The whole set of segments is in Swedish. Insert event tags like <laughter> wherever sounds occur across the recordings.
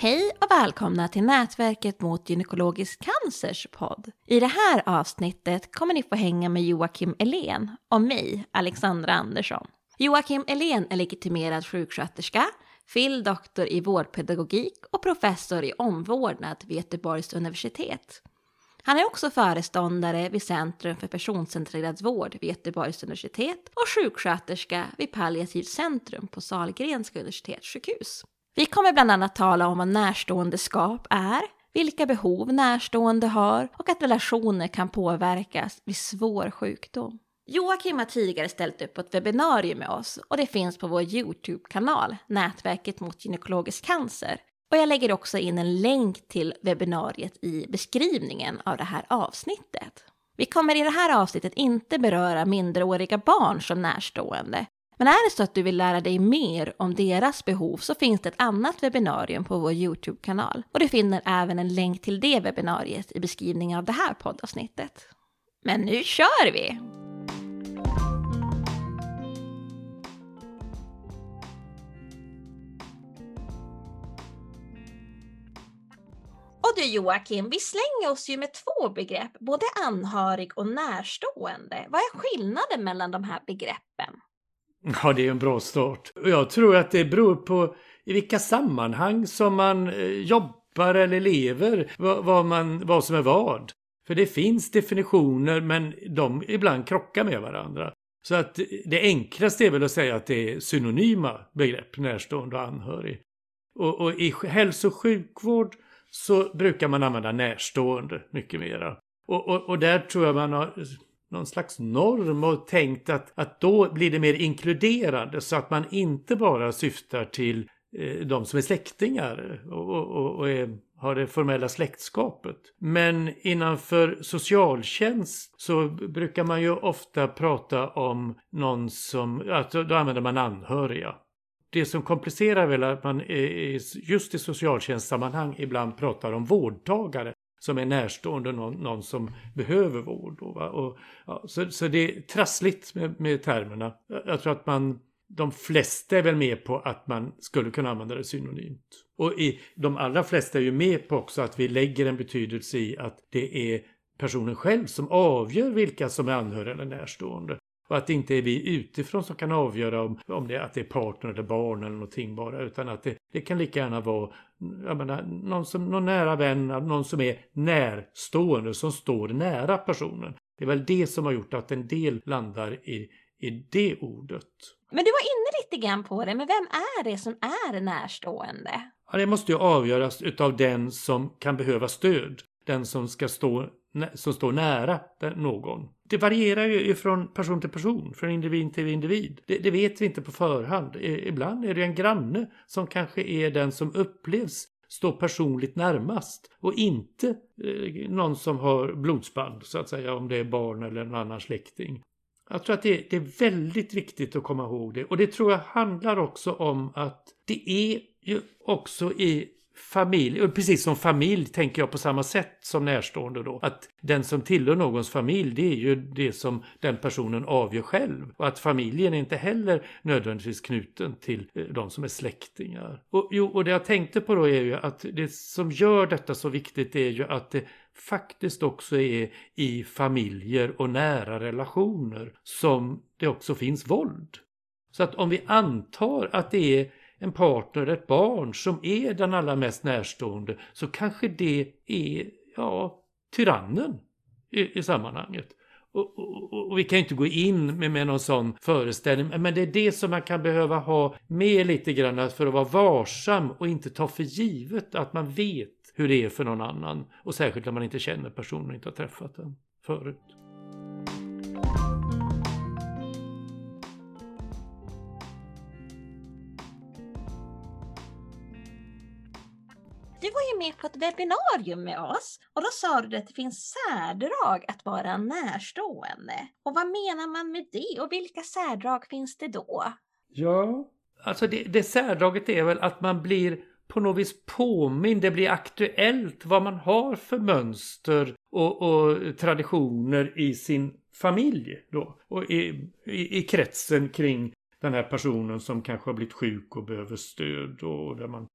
Hej och välkomna till Nätverket mot gynekologisk cancers podd. I det här avsnittet kommer ni få hänga med Joakim Elén och mig, Alexandra Andersson. Joakim Elén är legitimerad sjuksköterska, fil. doktor i vårdpedagogik och professor i omvårdnad vid Göteborgs universitet. Han är också föreståndare vid Centrum för personcentrerad vård vid Göteborgs universitet och sjuksköterska vid Palliativt centrum på Sahlgrenska universitetssjukhus. Vi kommer bland annat tala om vad närståendeskap är, vilka behov närstående har och att relationer kan påverkas vid svår sjukdom. Joakim har tidigare ställt upp på ett webbinarium med oss och det finns på vår YouTube-kanal, Nätverket mot gynekologisk cancer. Och jag lägger också in en länk till webbinariet i beskrivningen av det här avsnittet. Vi kommer i det här avsnittet inte beröra minderåriga barn som närstående, men är det så att du vill lära dig mer om deras behov så finns det ett annat webbinarium på vår YouTube-kanal. Och du finner även en länk till det webbinariet i beskrivningen av det här poddavsnittet. Men nu kör vi! Och du Joakim, vi slänger oss ju med två begrepp, både anhörig och närstående. Vad är skillnaden mellan de här begreppen? <laughs> Ja, det är en bra start. Jag tror att det beror på i vilka sammanhang som man eh, jobbar eller lever, vad, vad, man, vad som är vad. För det finns definitioner men de ibland krockar med varandra. Så att det enklaste är väl att säga att det är synonyma begrepp, närstående och anhörig. Och, och i hälso och sjukvård så brukar man använda närstående mycket mera. Och, och, och där tror jag man har någon slags norm och tänkt att, att då blir det mer inkluderande så att man inte bara syftar till eh, de som är släktingar och, och, och är, har det formella släktskapet. Men innanför socialtjänst så brukar man ju ofta prata om någon som, alltså då använder man anhöriga. Det som komplicerar väl att man just i socialtjänstsammanhang ibland pratar om vårdtagare som är närstående någon, någon som behöver vård. Och, och, ja, så, så det är trassligt med, med termerna. Jag tror att man, de flesta är väl med på att man skulle kunna använda det synonymt. Och i, de allra flesta är ju med på också att vi lägger en betydelse i att det är personen själv som avgör vilka som är anhöriga eller närstående. Och att det inte är vi utifrån som kan avgöra om, om det, att det är partner eller barn eller någonting bara. Utan att det, det kan lika gärna vara menar, någon, som, någon nära vän, någon som är närstående, som står nära personen. Det är väl det som har gjort att en del landar i, i det ordet. Men du var inne lite grann på det, men vem är det som är närstående? Ja, det måste ju avgöras utav den som kan behöva stöd. Den som ska stå som står nära någon. Det varierar ju från person till person, från individ till individ. Det, det, vet vi inte på förhand. Ibland är det en granne som kanske är den som upplevs stå personligt närmast och inte eh, någon som har blodsband så att säga om det är barn eller en annan släkting. Jag tror att det, det, är väldigt viktigt att komma ihåg det och det tror jag handlar också om att det är ju också i familj, precis som familj tänker jag på samma sätt som närstående då. Att den som tillhör någons familj det är ju det som den personen avgör själv. Och att familjen är inte heller nödvändigtvis knuten till eh, de som är släktingar. Och, jo, och det jag tänkte på då är ju att det som gör detta så viktigt är ju att det faktiskt också är i familjer och nära relationer som det också finns våld. Så att om vi antar att det är en partner, ett barn som är den allra mest närstående så kanske det är ja, tyrannen i, i sammanhanget. Och, och, och, vi kan inte gå in med, med någon sån föreställning, men det är det som man kan behöva ha med lite grann för att vara varsam och inte ta för givet att man vet hur det är för någon annan. Och särskilt när man inte känner personen och inte har träffat den förut. Ju med på ett webbinarium med oss och då sa du att det finns särdrag att vara närstående. Och vad menar man med det och vilka särdrag finns det då? Ja, alltså det, det särdraget är väl att man blir på något vis påmind, det blir aktuellt vad man har för mönster och, och traditioner i sin familj då. Och i, i, i kretsen kring den här personen som kanske har blivit sjuk och behöver stöd och där man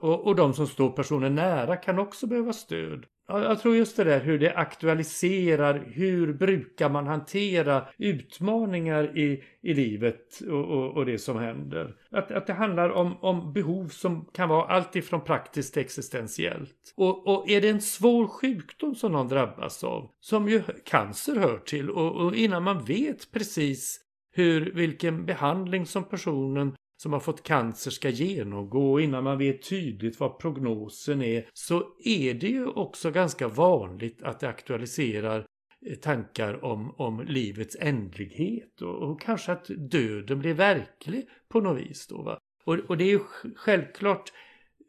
och, och de som står personen nära kan också behöva stöd. Jag tror just det där hur det aktualiserar hur brukar man hantera utmaningar i, i livet och, och, och det som händer. Att, att det handlar om, om behov som kan vara allt ifrån praktiskt till existentiellt. Och, och är det en svår sjukdom som någon drabbas av, som ju cancer hör till och, och innan man vet precis hur, vilken behandling som personen som har fått cancer ska genomgå innan man vet tydligt vad prognosen är så är det ju också ganska vanligt att det aktualiserar eh, tankar om, om livets ändlighet och, och kanske att döden blir verklig på något vis. Då, va? Och, och det är ju självklart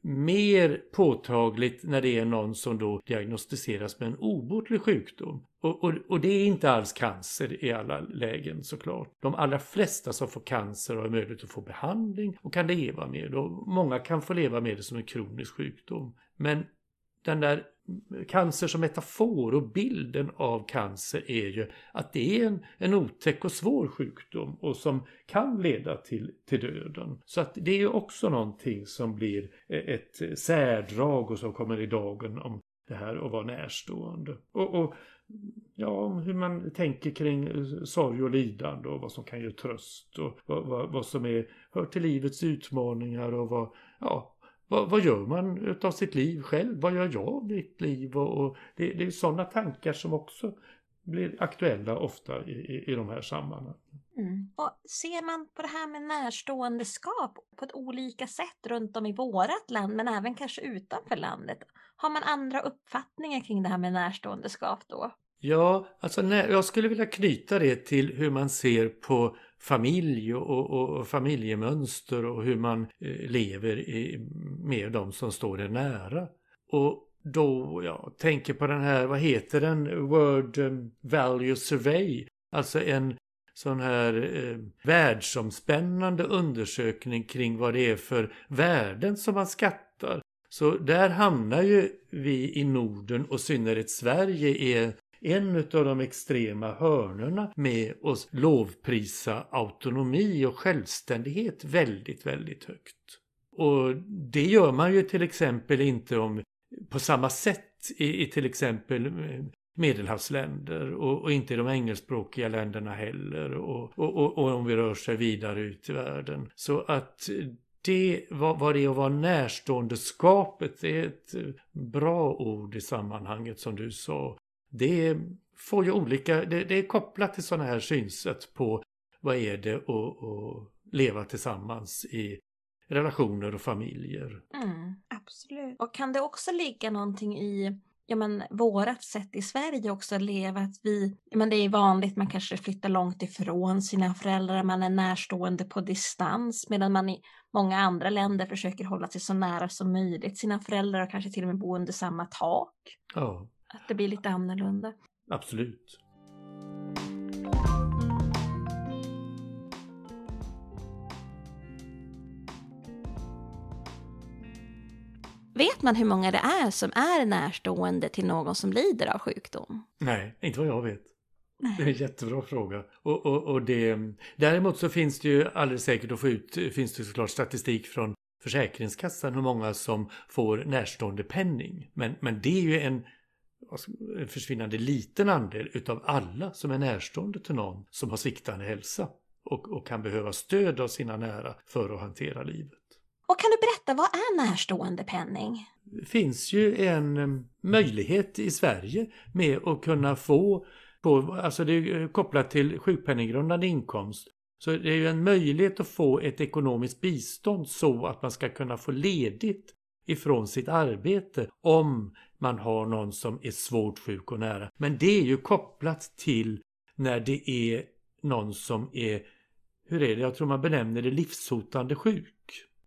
mer påtagligt när det är någon som då diagnostiseras med en obotlig sjukdom. Och, och, och, det är inte alls cancer i alla lägen såklart. De allra flesta som får cancer har möjlighet att få behandling och kan leva med det. Och många kan få leva med det som en kronisk sjukdom. Men den där cancer som metafor och bilden av cancer är ju att det är en, en otäck och svår sjukdom och som kan leda till, till döden. Så att det är ju också någonting som blir e, ett särdrag och som kommer i dagen om det här att vara närstående. Och, och ja, hur man tänker kring eh, sorg och lidande och vad som kan ge tröst och vad, vad, vad som är, hör till livets utmaningar och vad, ja, vad, vad, gör man utav sitt liv själv? Vad gör jag av mitt liv? Och, och det, det, är sådana tankar som också blir aktuella ofta i, i, i de här sammanhangen. Mm. Och ser man på det här med närståendeskap på ett olika sätt runt om i vårat land men även kanske utanför landet? Har man andra uppfattningar kring det här med närståendeskap då? Ja, alltså när, jag skulle vilja knyta det till hur man ser på familj och, och, och familjemönster och hur man eh, lever i, med de som står en nära. Och då, ja, tänker på den här, vad heter den, World eh, Value Survey, alltså en sån här eh, världsomspännande undersökning kring vad det är för värden som man skattar. Så där hamnar ju vi i Norden och synnerhet Sverige i en av de extrema hörnorna med att lovprisa autonomi och självständighet väldigt, väldigt högt. Och det gör man ju till exempel inte om på samma sätt i, i till exempel eh, medelhavsländer och, och, inte i de engelskspråkiga länderna heller och, och, och, om vi rör sig vidare ut i världen. Så att det, vad, vad det är att vara närståendeskapet, det är ett bra ord i sammanhanget som du sa det får ju olika, det, det är kopplat till sådana här synsätt på vad är det att, att leva tillsammans i relationer och familjer. Mm, absolut. Och kan det också ligga någonting i ja, men, vårat sätt i Sverige också att leva, att vi, ja, men det är vanligt, man kanske flyttar långt ifrån sina föräldrar, man är närstående på distans, medan man i många andra länder försöker hålla sig så nära som möjligt sina föräldrar och kanske till och med bo under samma tak. Ja. Att det blir lite annorlunda. Absolut. Vet man hur många det är som är närstående till någon som lider av sjukdom? Nej, inte vad jag vet. Nej. Det är en jättebra fråga. Och, och, och det, däremot så finns det ju alldeles säkert att få ut, finns det såklart statistik från Försäkringskassan hur många som får närstående penning. Men, men det är ju en en försvinnande liten andel utav alla som är närstående till någon som har sviktande hälsa och, och kan behöva stöd av sina nära för att hantera livet. Och kan du berätta, vad är närstående penning? Det finns ju en eh, möjlighet i Sverige med att kunna få, på, alltså det är kopplat till sjukpenninggrundande inkomst, så det är ju en möjlighet att få ett ekonomiskt bistånd så att man ska kunna få ledigt ifrån sitt arbete om man har någon som är svårt sjuk och nära. Men det är ju kopplat till när det är någon som är, hur är det, jag tror man benämner det livshotande sjuk.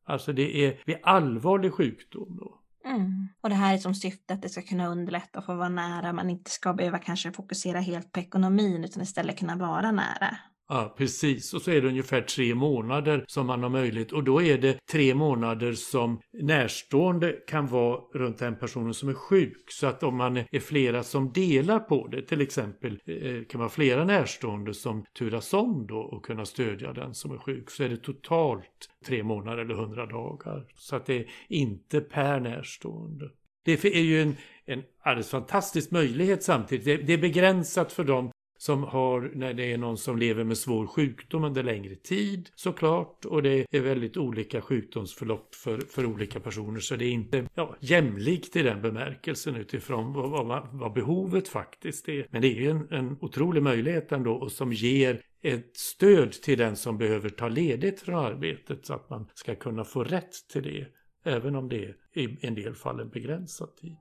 Alltså det är vid allvarlig sjukdom då. Mm. Och det här är som syfte att det ska kunna underlätta att få vara nära. Man inte ska behöva kanske fokusera helt på ekonomin utan istället kunna vara nära. Ja, precis. Och så är det ungefär tre månader som man har möjlighet. Och då är det tre månader som närstående kan vara runt den personen som är sjuk. Så att om man är flera som delar på det, till exempel eh, kan vara flera närstående som turas om då och kunna stödja den som är sjuk, så är det totalt tre månader eller hundra dagar. Så att det är inte per närstående. Det är ju en, en alldeles fantastisk möjlighet samtidigt. Det, det är begränsat för dem som har, när det är någon som lever med svår sjukdom under längre tid såklart. Och det är väldigt olika sjukdomsförlopp för, för olika personer. Så det är inte ja, jämlikt i den bemärkelsen utifrån vad, vad, vad behovet faktiskt är. Men det är en, en otrolig möjlighet ändå och som ger ett stöd till den som behöver ta ledigt från arbetet så att man ska kunna få rätt till det. Även om det är i en del fall en begränsad tid.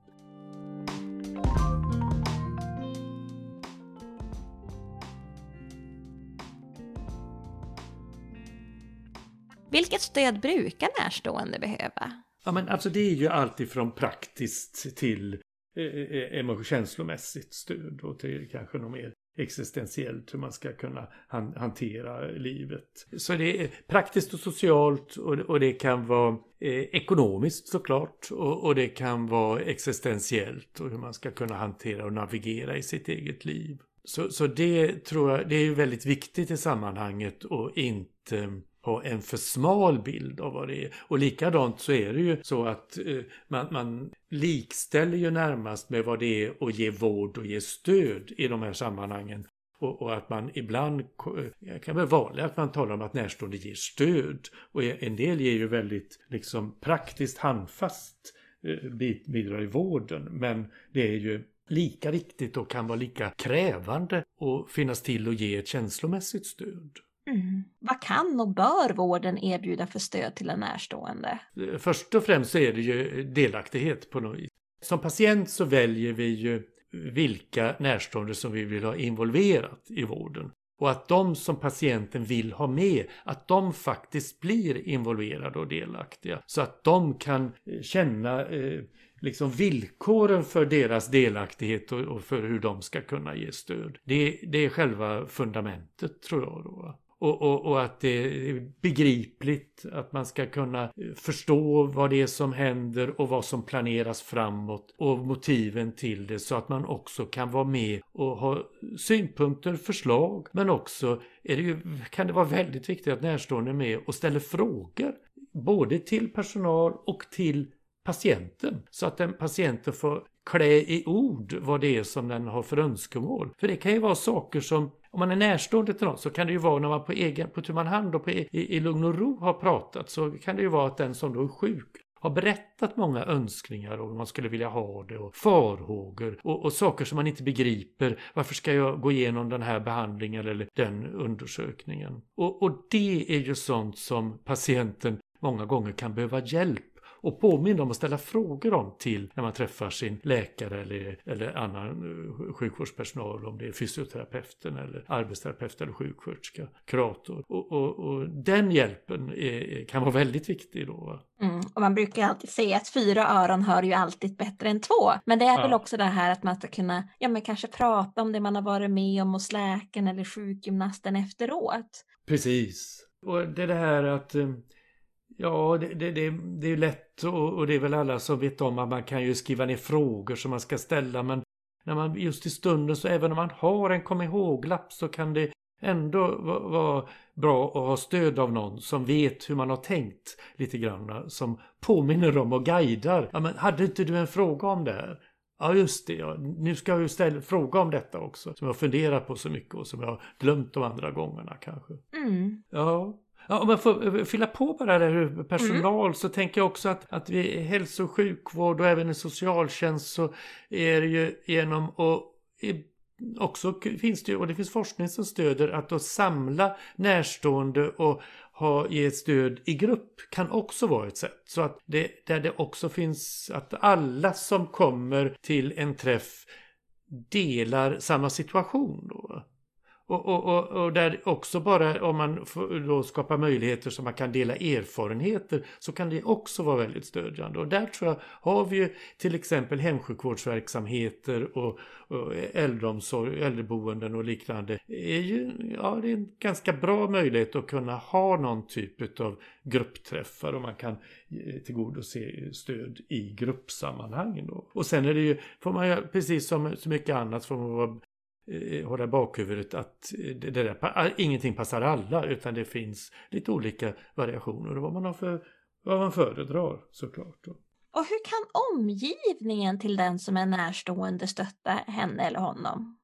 Vilket stöd brukar närstående behöva? Ja, men alltså det är ju alltifrån praktiskt till eh, eh, eh känslomässigt stöd och till kanske något mer existentiellt hur man ska kunna han, hantera livet. Så det är praktiskt och socialt och, och det kan vara eh, ekonomiskt såklart och, och det kan vara existentiellt och hur man ska kunna hantera och navigera i sitt eget liv. Så, så det tror jag, det är väldigt viktigt i sammanhanget och inte ha en för smal bild av vad det är. Och likadant så är det ju så att eh, man, man likställer ju närmast med vad det är att ge vård och ge stöd i de här sammanhangen. Och, och, att man ibland, eh, jag kan kan vara vanligt att man talar om att närstående ger stöd. Och en del ger ju väldigt liksom praktiskt handfast eh, i vården. Men det är ju lika viktigt och kan vara lika krävande att finnas till och ge ett känslomässigt stöd. Mm. Vad kan och bör vården erbjuda för stöd till en närstående? Först och främst så är det ju delaktighet på något vis. Som patient så väljer vi ju vilka närstående som vi vill ha involverat i vården. Och att de som patienten vill ha med, att de faktiskt blir involverade och delaktiga. Så att de kan känna eh, liksom villkoren för deras delaktighet och, och, för hur de ska kunna ge stöd. Det, det är själva fundamentet tror jag. Då. Och, och, och, att det är begripligt, att man ska kunna förstå vad det är som händer och vad som planeras framåt och motiven till det så att man också kan vara med och ha synpunkter, förslag. Men också är det ju, kan det vara väldigt viktigt att närstående är med och ställer frågor både till personal och till patienten så att den patienten får klä i ord vad det är som den har för önskemål. För det kan ju vara saker som om man är närstående till någon så kan det ju vara när man på egen, på tu man hand och på, e, i, i lugn och ro har pratat så kan det ju vara att den som då är sjuk har berättat många önskningar om man skulle vilja ha det och farhågor och, och, saker som man inte begriper. Varför ska jag gå igenom den här behandlingen eller den undersökningen? Och, och det är ju sånt som patienten många gånger kan behöva hjälp och påminna om att ställa frågor om till när man träffar sin läkare eller, eller annan eh, sjukvårdspersonal om det är fysioterapeuten eller arbetsterapeut eller sjuksköterska, kurator. Och, och, och den hjälpen är, kan vara väldigt viktig då. Mm, och man brukar alltid säga att fyra öron hör ju alltid bättre än två. Men det är ja. väl också det här att man ska kunna, ja men kanske prata om det man har varit med om hos läkaren eller sjukgymnasten efteråt. Precis. Och det är det här att eh, Ja, det, det, det, det är lätt och, och, det är väl alla som vet om att man kan ju skriva ner frågor som man ska ställa men när man just i stunden så även om man har en kom ihåg-lapp så kan det ändå vara bra att ha stöd av någon som vet hur man har tänkt lite grann. Som påminner om och guidar. Ja, men hade inte du en fråga om det här? Ja just det, ja. nu ska jag ju ställa fråga om detta också. Som jag funderar på så mycket och som jag har glömt de andra gångerna kanske. Mm. Ja, Ja, om jag får eh, fylla på bara där personal mm. så tänker jag också att, att vi hälso och sjukvård och även i socialtjänst så är det ju genom att också finns det och det finns forskning som stöder att då samla närstående och ha, ge stöd i grupp kan också vara ett sätt. Så att det, där det också finns att alla som kommer till en träff delar samma situation då. Och, och, och, och, där också bara om man då skapar möjligheter så man kan dela erfarenheter så kan det också vara väldigt stödjande. Och där tror jag har vi ju till exempel hemsjukvårdsverksamheter och, och äldreomsorg, äldreboenden och liknande. är ju, ja, det är en ganska bra möjlighet att kunna ha någon typ av gruppträffar och man kan eh, tillgodose stöd i gruppsammanhang. Då. Och sen är det ju, får man ju, precis som så mycket annat, får man vara eh, hålla i bakhuvudet att det där, ingenting passar alla utan det finns lite olika variationer och vad man, har för, vad man föredrar såklart. Och hur kan omgivningen till den som är närstående stötta henne eller honom?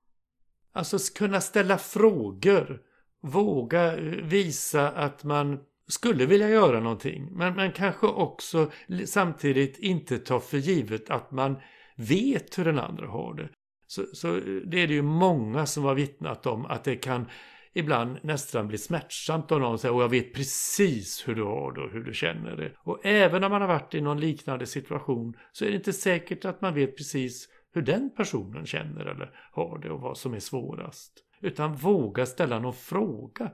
Alltså kunna ställa frågor, våga visa att man skulle vilja göra någonting men, men kanske också samtidigt inte ta för givet att man vet hur den andra har det. Så, så eh, det är det ju många som har vittnat om att det kan ibland nästan bli smärtsamt om någon säger och jag vet precis hur du har det och hur du känner det. Och även om man har varit i någon liknande situation så är det inte säkert att man vet precis hur den personen känner eller har det och vad som är svårast. Utan våga ställa någon fråga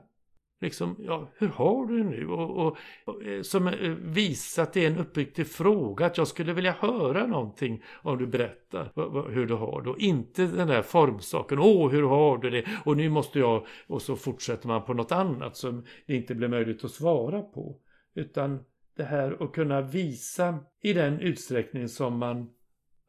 liksom, ja, hur har du det nu? Och, och, och eh, som eh, visar att det är en uppriktig fråga, att jag skulle vilja höra någonting om du berättar hur du har det. Och inte den där formsaken, åh, hur har du det? Och nu måste jag, och så fortsätter man på något annat som det inte blir möjligt att svara på. Utan det här att kunna visa i den utsträckning som man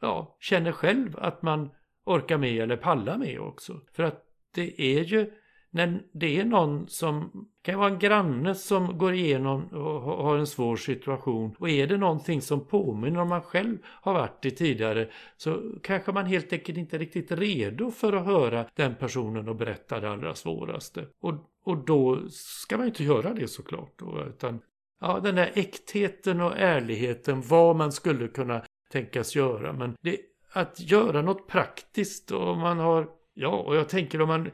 ja, känner själv att man orkar med eller pallar med också. För att det är ju när det är någon som kan vara en granne som går igenom och har en svår situation och är det någonting som påminner om man själv har varit i tidigare så kanske man helt enkelt inte är riktigt redo för att höra den personen och berätta det allra svåraste. Och, och då ska man inte göra det såklart. Då, utan ja, den där äktheten och ärligheten, vad man skulle kunna tänkas göra. Men det, att göra något praktiskt och man har Ja, och jag tänker om man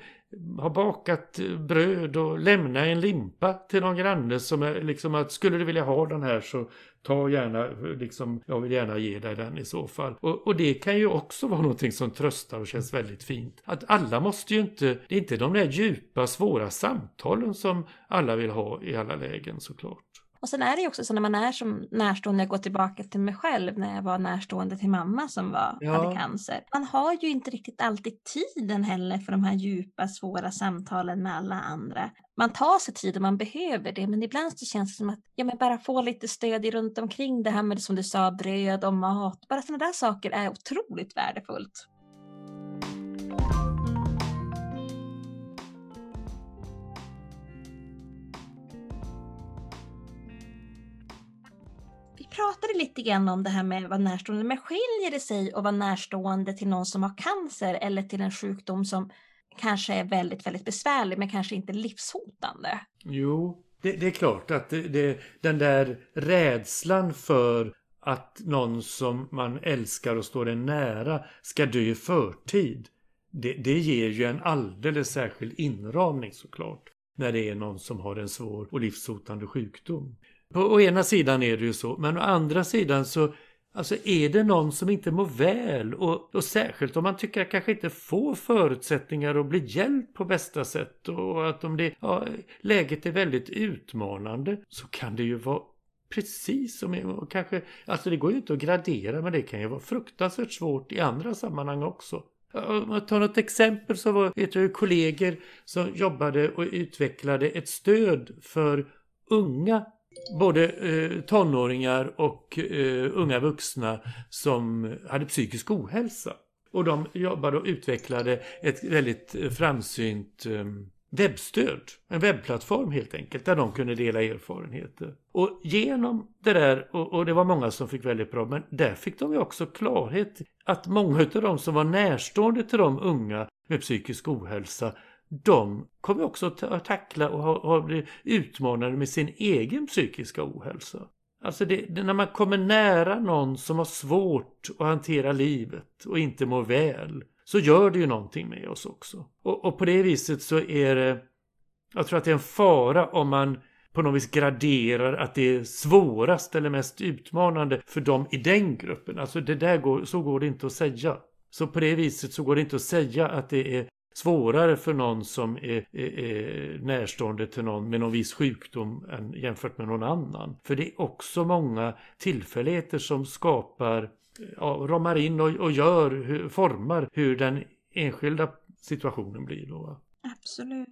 har bakat bröd och lämna en limpa till någon granne som är liksom att skulle du vilja ha den här så ta gärna, liksom, jag vill gärna ge dig den i så fall. Och, och det kan ju också vara någonting som tröstar och känns väldigt fint. Att alla måste ju inte, det är inte de där djupa svåra samtalen som alla vill ha i alla lägen såklart. Och sen är det ju också så när man är som närstående, jag går tillbaka till mig själv när jag var närstående till mamma som var, ja. hade cancer. Man har ju inte riktigt alltid tiden heller för de här djupa, svåra samtalen med alla andra. Man tar sig tid och man behöver det, men ibland så känns det som att ja, men bara få lite stöd runt omkring det här med som du sa, bröd och mat. Bara sådana där saker är otroligt värdefullt. Pratade lite grann om det här med vad närstående, men skiljer det sig att vara närstående till någon som har cancer eller till en sjukdom som kanske är väldigt, väldigt besvärlig men kanske inte livshotande? Jo, det, det är klart att det, det, den där rädslan för att någon som man älskar och står en nära ska dö i förtid. Det, det ger ju en alldeles särskild inramning såklart. När det är någon som har en svår och livshotande sjukdom. På å ena sidan är det ju så, men å andra sidan så Alltså är det någon som inte mår väl och, och särskilt om man tycker att kanske inte får förutsättningar att bli hjälpt på bästa sätt och att om det, ja, läget är väldigt utmanande så kan det ju vara precis som kanske, alltså det går ju inte att gradera men det kan ju vara fruktansvärt svårt i andra sammanhang också. Om jag tar något exempel så var vet jag kollegor som jobbade och utvecklade ett stöd för unga både eh, tonåringar och eh, unga vuxna som hade psykisk ohälsa. Och de jobbade och utvecklade ett väldigt eh, framsynt eh, webbstöd. En webbplattform helt enkelt där de kunde dela erfarenheter. Och genom det där, och, och det var många som fick väldigt bra, men där fick de ju också klarhet att många av de som var närstående till de unga med psykisk ohälsa de kommer också att tackla och ha, ha blivit utmanade med sin egen psykiska ohälsa. Alltså det, det, när man kommer nära någon som har svårt att hantera livet och inte mår väl så gör det ju någonting med oss också. Och, och på det viset så är det, jag tror att det är en fara om man på något vis graderar att det är svårast eller mest utmanande för dem i den gruppen. Alltså det där går, så går det inte att säga. Så på det viset så går det inte att säga att det är svårare för någon som är, är, är, närstående till någon med någon viss sjukdom än jämfört med någon annan. För det är också många tillfälligheter som skapar, ja, ramar in och, och gör, hur, formar hur den enskilda situationen blir då. Absolut.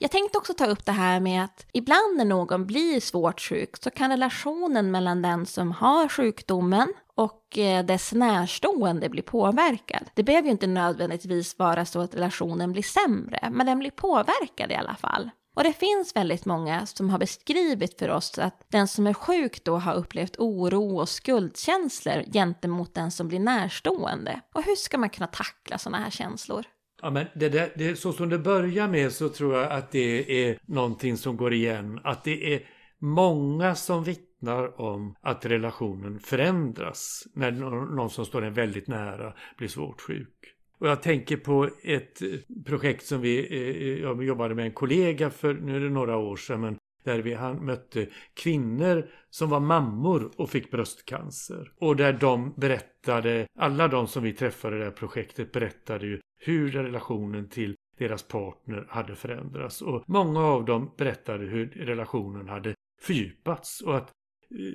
Jag tänkte också ta upp det här med att ibland när någon blir svårt sjuk så kan relationen mellan den som har sjukdomen och eh, dess närstående blir påverkad. Det behöver ju inte nödvändigtvis vara så att relationen blir sämre, men den blir påverkad i alla fall. Och det finns väldigt många som har beskrivit för oss att den som är sjuk då har upplevt oro och skuldkänslor gentemot den som blir närstående. Och hur ska man kunna tackla sådana här känslor? Ja, men det, där, det, så som det börjar med så tror jag att det är någonting som går igen. Att det är många som vittnar om att relationen förändras när någon som står en väldigt nära blir svårt sjuk. Och jag tänker på ett eh, projekt som vi eh, eh, jag jobbade med en kollega för, nu är det några år sedan, men där vi han mötte kvinnor som var mammor och fick bröstcancer. Och där de berättade, alla de som vi träffade i det här projektet berättade ju hur relationen till deras partner hade förändrats. Och många av dem berättade hur relationen hade fördjupats och att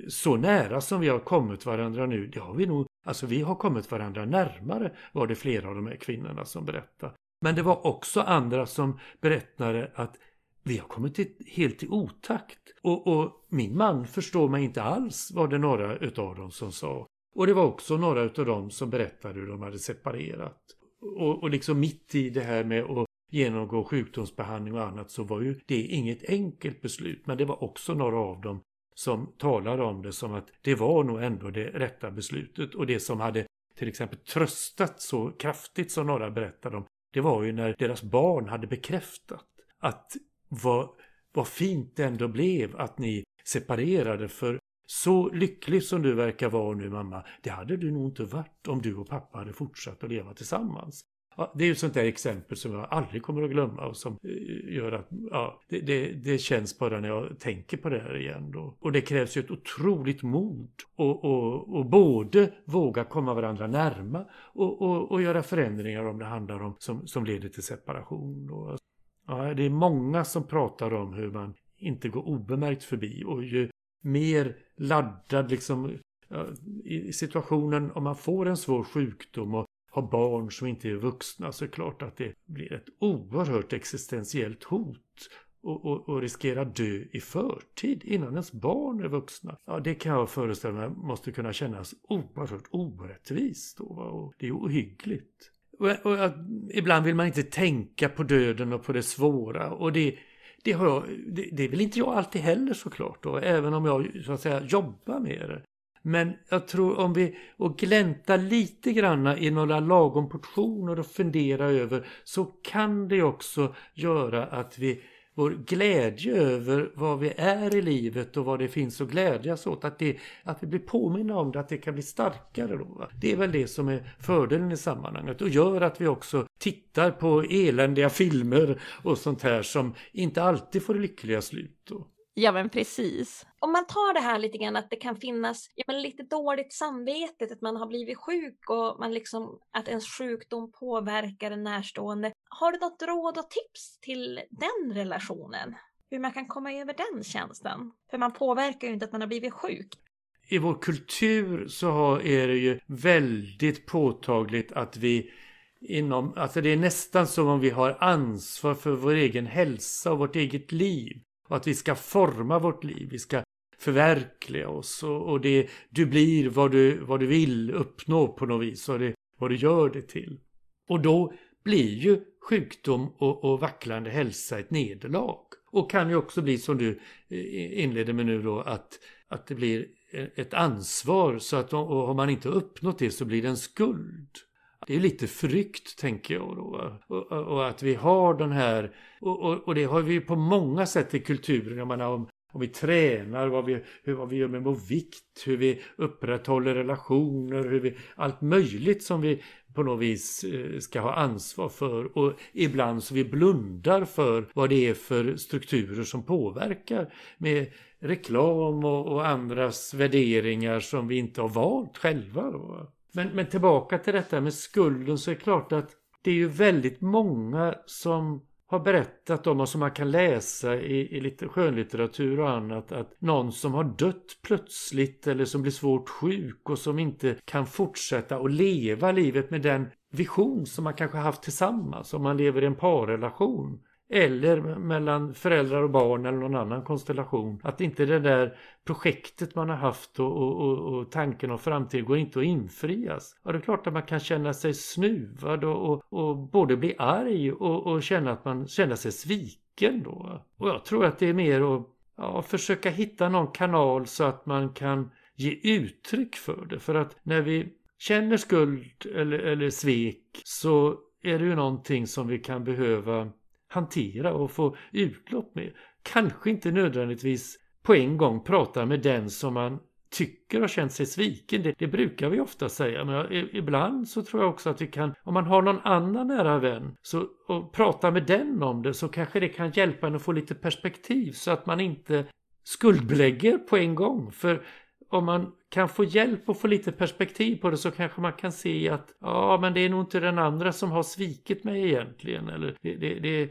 så nära som vi har kommit varandra nu, det har vi nog, alltså vi har kommit varandra närmare var det flera av de här kvinnorna som berättade. Men det var också andra som berättade att vi har kommit till, helt i otakt. Och, och, min man förstår mig inte alls, var det några utav dem som sa. Och det var också några utav dem som berättade hur de hade separerat. Och, och liksom mitt i det här med att genomgå sjukdomsbehandling och annat så var ju det inget enkelt beslut. Men det var också några av dem som talade om det som att det var nog ändå det rätta beslutet. Och det som hade till exempel tröstat så kraftigt som några berättade om, det var ju när deras barn hade bekräftat att vad, vad fint det ändå blev att ni separerade för så lycklig som du verkar vara nu mamma, det hade du nog inte varit om du och pappa hade fortsatt att leva tillsammans. Ja, det är ju ett sånt där exempel som jag aldrig kommer att glömma och som eh, gör att ja, det, det, det, känns bara när jag tänker på det här igen. Då. Och det krävs ju ett otroligt mod och, och, och både våga komma varandra närma och, och, och, göra förändringar om det handlar om som, som leder till separation. Då. Ja, det är många som pratar om hur man inte går obemärkt förbi och ju mer laddad liksom i situationen om man får en svår sjukdom och har barn som inte är vuxna så är det klart att det blir ett oerhört existentiellt hot och, och, och riskera dö i förtid innan ens barn är vuxna. Ja, det kan jag föreställa mig måste kunna kännas oerhört orättvist då, och det är ohyggligt. Och, och, och, ibland vill man inte tänka på döden och på det svåra och det det, har jag, det, det vill inte jag alltid heller såklart då, även om jag så att säga jobbar med det. Men jag tror om vi och glänta lite granna i några lagom portioner och fundera över så kan det också göra att vi vår glädje över vad vi är i livet och vad det finns att glädjas åt. Att, det, att vi blir påminna om det, att det kan bli starkare då. Det är väl det som är fördelen i sammanhanget och gör att vi också tittar på eländiga filmer och sånt här som inte alltid får lyckliga slut. Då. Ja men precis. Om man tar det här lite grann att det kan finnas ja, men lite dåligt samvete, att man har blivit sjuk och man liksom, att ens sjukdom påverkar en närstående. Har du något råd och tips till den relationen? Hur man kan komma över den känslan? För man påverkar ju inte att man har blivit sjuk. I vår kultur så är det ju väldigt påtagligt att vi inom, alltså det är nästan som om vi har ansvar för vår egen hälsa och vårt eget liv. Och att vi ska forma vårt liv, vi ska förverkliga oss och, och det, du blir vad du, vad du vill uppnå på något vis och det, vad du gör det till. Och då blir ju sjukdom och, och vacklande hälsa ett nederlag. Och kan ju också bli som du eh, inledde med nu då att, att det blir ett ansvar så att och har man inte uppnått det så blir det en skuld. Det är lite förryckt tänker jag då. Och, och, och att vi har den här, och, och, det har vi på många sätt i kulturen. Jag menar om, om vi tränar, vad vi, hur, vad vi gör med vår vikt, hur vi upprätthåller relationer, hur vi, allt möjligt som vi på något vis eh, ska ha ansvar för och ibland så vi blundar för vad det är för strukturer som påverkar med reklam och, och andras värderingar som vi inte har valt själva. Då. Men, men tillbaka till detta med skulden så är det klart att det är ju väldigt många som har berättat om och som man kan läsa i, i lite skönlitteratur och annat att någon som har dött plötsligt eller som blir svårt sjuk och som inte kan fortsätta att leva livet med den vision som man kanske haft tillsammans om man lever i en parrelation eller mellan föräldrar och barn eller någon annan konstellation. Att inte det där projektet man har haft och, och, och, och tanken om framtiden går inte att infrias. Ja, det är klart att man kan känna sig snuvad och, och både bli arg och, känna att man känner sig sviken då. Och jag tror att det är mer att ja, försöka hitta någon kanal så att man kan ge uttryck för det. För att när vi känner skuld eller, eller svek så är det ju någonting som vi kan behöva hantera och få utlopp med. Kanske inte nödvändigtvis på en gång prata med den som man tycker har känt sig sviken. Det, det, brukar vi ofta säga, men ibland så tror jag också att vi kan, om man har någon annan nära vän så, och prata med den om det så kanske det kan hjälpa en att få lite perspektiv så att man inte skuldbelägger på en gång. För om man kan få hjälp och få lite perspektiv på det så kanske man kan se att ja, men det är nog inte den andra som har svikit mig egentligen. Eller det, det, det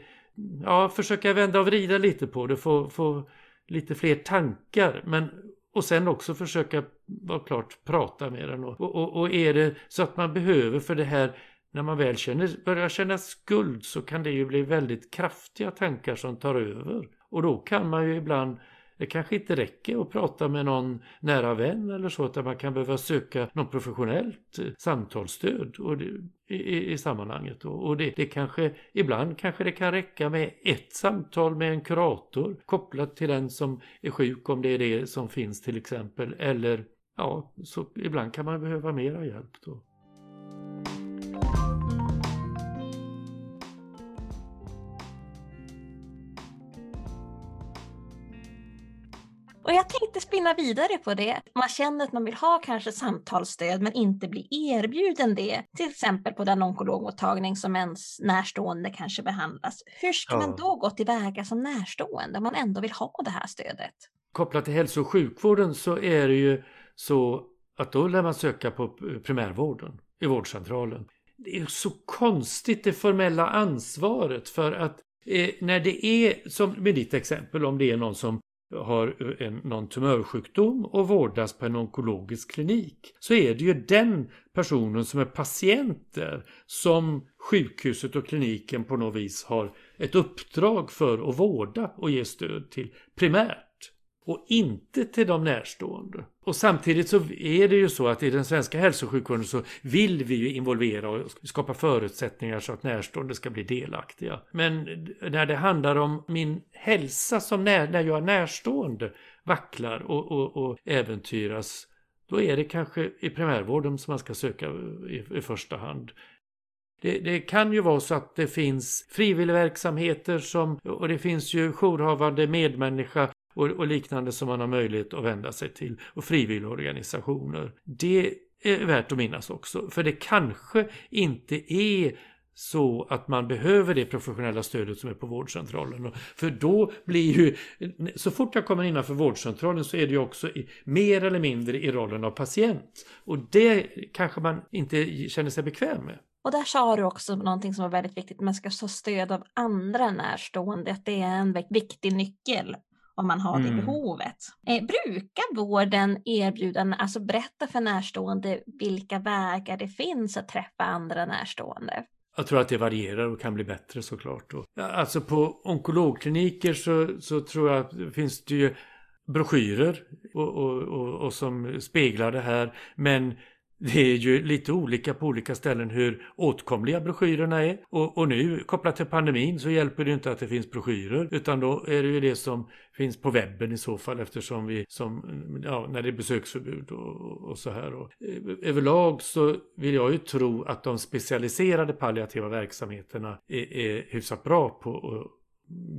ja, försöka vända och vrida lite på det, få, få lite fler tankar. Men, och sen också försöka vara klart prata med den. Och, och, och är det så att man behöver för det här när man väl känner, börjar känna skuld så kan det ju bli väldigt kraftiga tankar som tar över. Och då kan man ju ibland det kanske inte räcker att prata med någon nära vän eller så, utan man kan behöva söka någon professionellt eh, samtalsstöd och det, i, i, sammanhanget. Och, och det, det, kanske, ibland kanske det kan räcka med ett samtal med en kurator kopplat till den som är sjuk, om det är det som finns till exempel. Eller ja, så ibland kan man behöva mera hjälp då. Och jag tänkte spinna vidare på det. Man känner att man vill ha kanske samtalsstöd men inte blir erbjuden det. Till exempel på den onkologmottagning som ens närstående kanske behandlas. Hur ska ja. man då gå tillväga som närstående om man ändå vill ha det här stödet? Kopplat till hälso och sjukvården så är det ju så att då lär man söka på primärvården i vårdcentralen. Det är så konstigt det formella ansvaret för att eh, när det är som med ditt exempel om det är någon som har en, någon tumörsjukdom och vårdas på en onkologisk klinik så är det ju den personen som är patienter som sjukhuset och kliniken på något vis har ett uppdrag för att vårda och ge stöd till primärt och inte till de närstående. Och samtidigt så är det ju så att i den svenska hälso och sjukvården så vill vi ju involvera och skapa förutsättningar så att närstående ska bli delaktiga. Men när det handlar om min hälsa som när, när jag är närstående vacklar och, och, och äventyras då är det kanske i primärvården som man ska söka i, i första hand. Det, det, kan ju vara så att det finns frivilligverksamheter som, och det finns ju jourhavande medmänniska och, och liknande som man har möjlighet att vända sig till och frivilligorganisationer. Det är värt att minnas också, för det kanske inte är så att man behöver det professionella stödet som är på vårdcentralen. För då blir ju, så fort jag kommer innanför vårdcentralen så är det ju också i, mer eller mindre i rollen av patient. Och det kanske man inte känner sig bekväm med. Och där sa du också någonting som var väldigt viktigt, man ska ta stöd av andra närstående, att det är en viktig nyckel om man har det mm. behovet. Eh, brukar vården erbjuda, alltså berätta för närstående vilka vägar det finns att träffa andra närstående? Jag tror att det varierar och kan bli bättre såklart. Alltså på onkologkliniker så, så tror jag att det finns det ju broschyrer och, och, och, och som speglar det här. Men det är ju lite olika på olika ställen hur åtkomliga broschyrerna är. Och, och, nu kopplat till pandemin så hjälper det inte att det finns broschyrer utan då är det ju det som finns på webben i så fall eftersom vi som, ja, när det är besöksförbud och, och så här. Och, eh, överlag så vill jag ju tro att de specialiserade palliativa verksamheterna är, är hyfsat bra på att